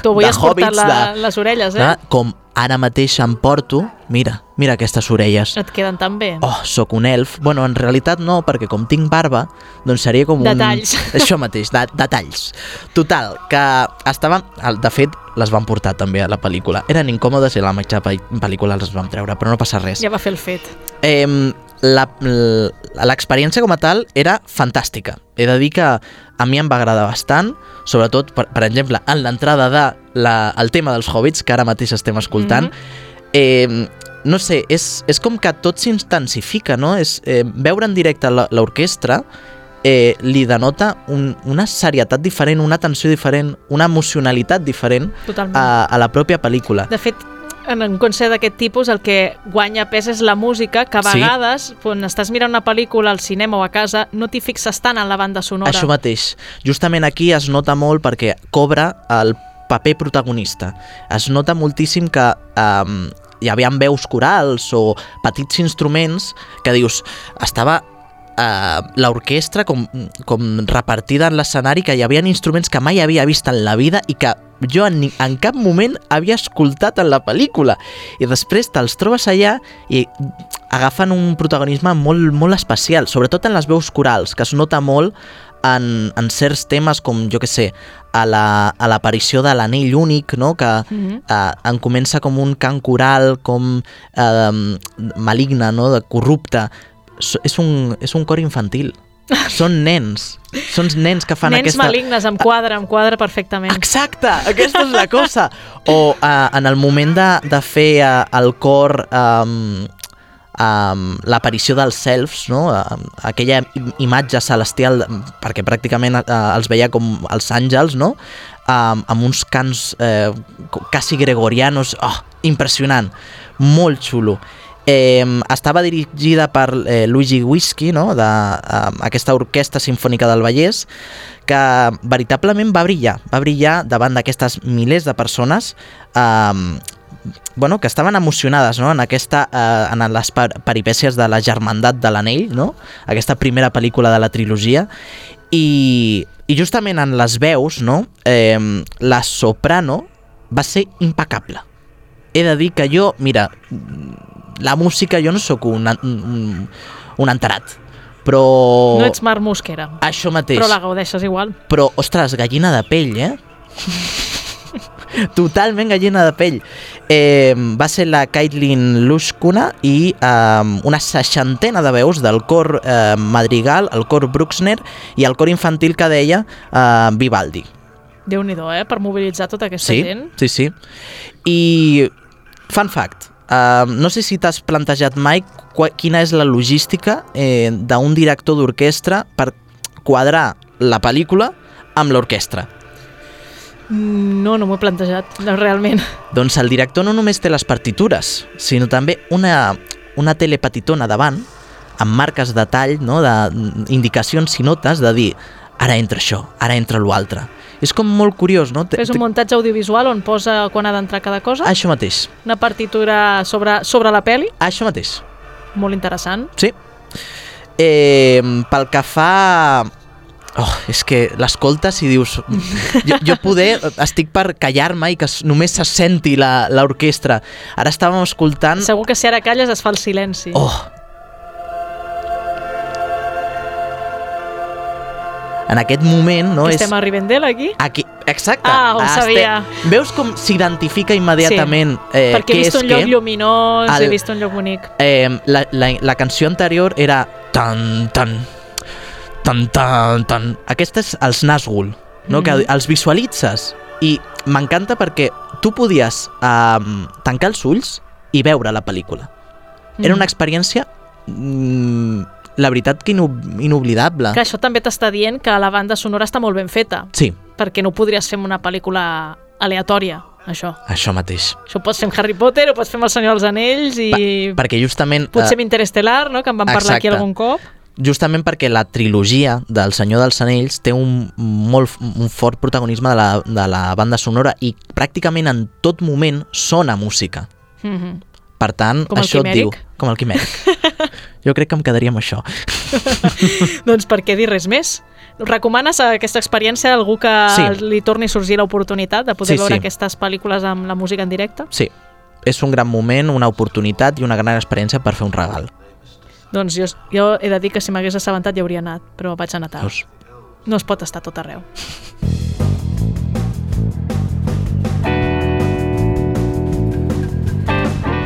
Tu avui de has portat hobbits, la, de, les orelles, eh? de, com ara mateix em porto, mira, mira aquestes orelles. Et queden tan bé. Oh, sóc un elf. Bueno, en realitat no, perquè com tinc barba, doncs seria com Detalls. un... [LAUGHS] Això mateix, de, detalls. Total, que estaven... De fet, les van portar també a la pel·lícula. Eren incòmodes i la mitja pe- pel·lícula les vam treure, però no passa res. Ja va fer el fet. Eh, L'experiència com a tal era fantàstica. He de dir que a mi em va agradar bastant, sobretot, per, per exemple, en l'entrada de la, tema dels hobbits, que ara mateix estem escoltant, Mhm. eh, no sé, és, és com que tot s'intensifica, no? És, eh, veure en directe la- l'orquestra eh, li denota un, una serietat diferent, una tensió diferent, una emocionalitat diferent Totalment. a, a la pròpia pel·lícula. De fet, en un concert d'aquest tipus el que guanya pes és la música, que a Sí. vegades, quan estàs mirant una pel·lícula al cinema o a casa, no t'hi fixes tant en la banda sonora. Això mateix. Justament aquí es nota molt perquè cobra el paper protagonista. Es nota moltíssim que um, hi havia veus corals o petits instruments que dius, estava uh, l'orquestra com, com repartida en l'escenari, que hi havia instruments que mai havia vist en la vida i que jo en, en cap moment havia escoltat en la pel·lícula. I després te'ls trobes allà i agafen un protagonisme molt, molt especial, sobretot en les veus corals, que es nota molt en, en certs temes com, jo que sé, a la- a l'aparició la, de l'anell únic, no? que Mhm. eh, en comença com un cant coral, com eh, maligne, no? de corrupte. És un, és un cor infantil. Són nens. Són nens que fan Nens aquesta... malignes, em quadra, em quadra perfectament. Exacte, aquesta és la cosa. O uh, en el moment de, de fer uh, el cor, um, um, l'aparició dels selfs, no? Aquella im- imatge celestial, perquè pràcticament uh, els veia com els àngels, no? Um, amb uns cants eh, quasi gregorianos, oh, impressionant, molt xulo. Eh, estava dirigida per eh, Luigi Whisky, no? de, eh, aquesta orquestra sinfònica del Vallès, que veritablement va brillar, va brillar davant d'aquestes milers de persones eh, bueno, que estaven emocionades no? en, aquesta, eh, en les per peripècies de la germandat de l'anell, no? aquesta primera pel·lícula de la trilogia, i, i justament en les veus, no? eh, la soprano va ser impecable. He de dir que jo, mira, la música, jo no sóc un, un, un enterat, però... No ets Marc Mosquera, Això mateix. però la gaudeixes igual. Però, ostres, gallina de pell, eh? [LAUGHS] Totalment gallina de pell. Eh, va ser la Caitlin Lushkuna i eh, una seixantena de veus del cor eh, madrigal, el cor Bruxner i el cor infantil que deia eh, Vivaldi. déu nhi eh? Per mobilitzar tota aquesta Sí, gent. sí, sí. I, fun fact, uh, no sé si t'has plantejat mai quina és la logística eh, d'un director d'orquestra per quadrar la pel·lícula amb l'orquestra. No, no m'ho he plantejat, no, realment. Doncs el director no només té les partitures, sinó també una, una tele petitona davant, amb marques de tall, no? de indicacions i notes de dir ara entra això, ara entra l'altre. És com molt curiós, no? És un muntatge audiovisual on posa quan ha d'entrar cada cosa, Això mateix, una partitura sobre, sobre la peli, això mateix. molt interessant. Sí. Eh, pel que fa... Oh, és que l'escoltes i dius... [LAUGHS] Jo, jo poder, estic per callar-me i que només se senti la- l'orquestra. Ara estàvem escoltant... Segur que si ara calles es fa el silenci. Oh! En aquest moment, no? Que És... estem a Rivendell, aquí? Aquí, exacte. Ah, ho Estem- sabia. Veus com s'identifica immediatament eh, Perquè he vist un lloc lluminós, El- he vist un lloc bonic. eh, la, la, la canció anterior era tan, tan, tan, tan, tan. Aquesta és els Nazgul, no? Mhm. que els visualitzes i m'encanta perquè tu podies um, tancar els ulls i veure la pel·lícula. Era Mhm. una experiència, mm, la veritat que inob inoblidable. Que això també t'està dient que la banda sonora està molt ben feta, Sí, perquè no ho podries fer amb una pel·lícula aleatòria, això. això mateix. Això ho pots fer amb Harry Potter, ho pots fer amb El Senyor dels Anells i Pa perquè justament... potser eh, amb Interestelar, no? que en vam parlar aquí exacte. algun cop. justament perquè la trilogia del Senyor dels Anells té un, molt, un fort protagonisme de la, de la banda sonora i pràcticament en tot moment sona música. Mm -hmm. Per tant, Com això et diu... Com el quimèric. [LAUGHS] jo crec que em quedaria amb això. [LAUGHS] doncs per què dir res més? Recomanes aquesta experiència a algú que Sí. li torni a sorgir l'oportunitat de poder Sí, veure sí. aquestes pel·lícules amb la música en directe? Sí, és un gran moment, una oportunitat i una gran experiència per fer un regal. Doncs jo, jo he de dir que si m'hagués assabentat ja hauria anat, però vaig anar tard. Veus? No es pot estar tot arreu. [LAUGHS]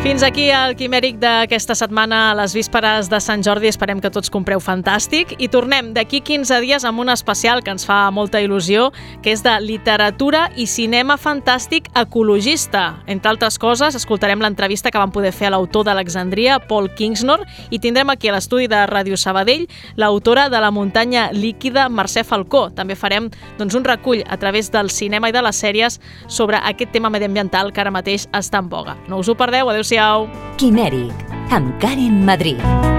Fins aquí el quimèric d'aquesta setmana a les vísperes de Sant Jordi. Esperem que tots compreu fantàstic i tornem d'aquí 15 dies amb un especial que ens fa molta il·lusió, que és de literatura i cinema fantàstic ecologista. Entre altres coses, escoltarem l'entrevista que vam poder fer a l'autor d'Alexandria, Paul Kingsnor, i tindrem aquí a l'estudi de Ràdio Sabadell l'autora de La muntanya líquida, Mercè Falcó. També farem doncs, un recull a través del cinema i de les sèries sobre aquest tema mediambiental que ara mateix està en boga. No us ho perdeu, adeu-siau. Quimèric, amb Karen Madrid.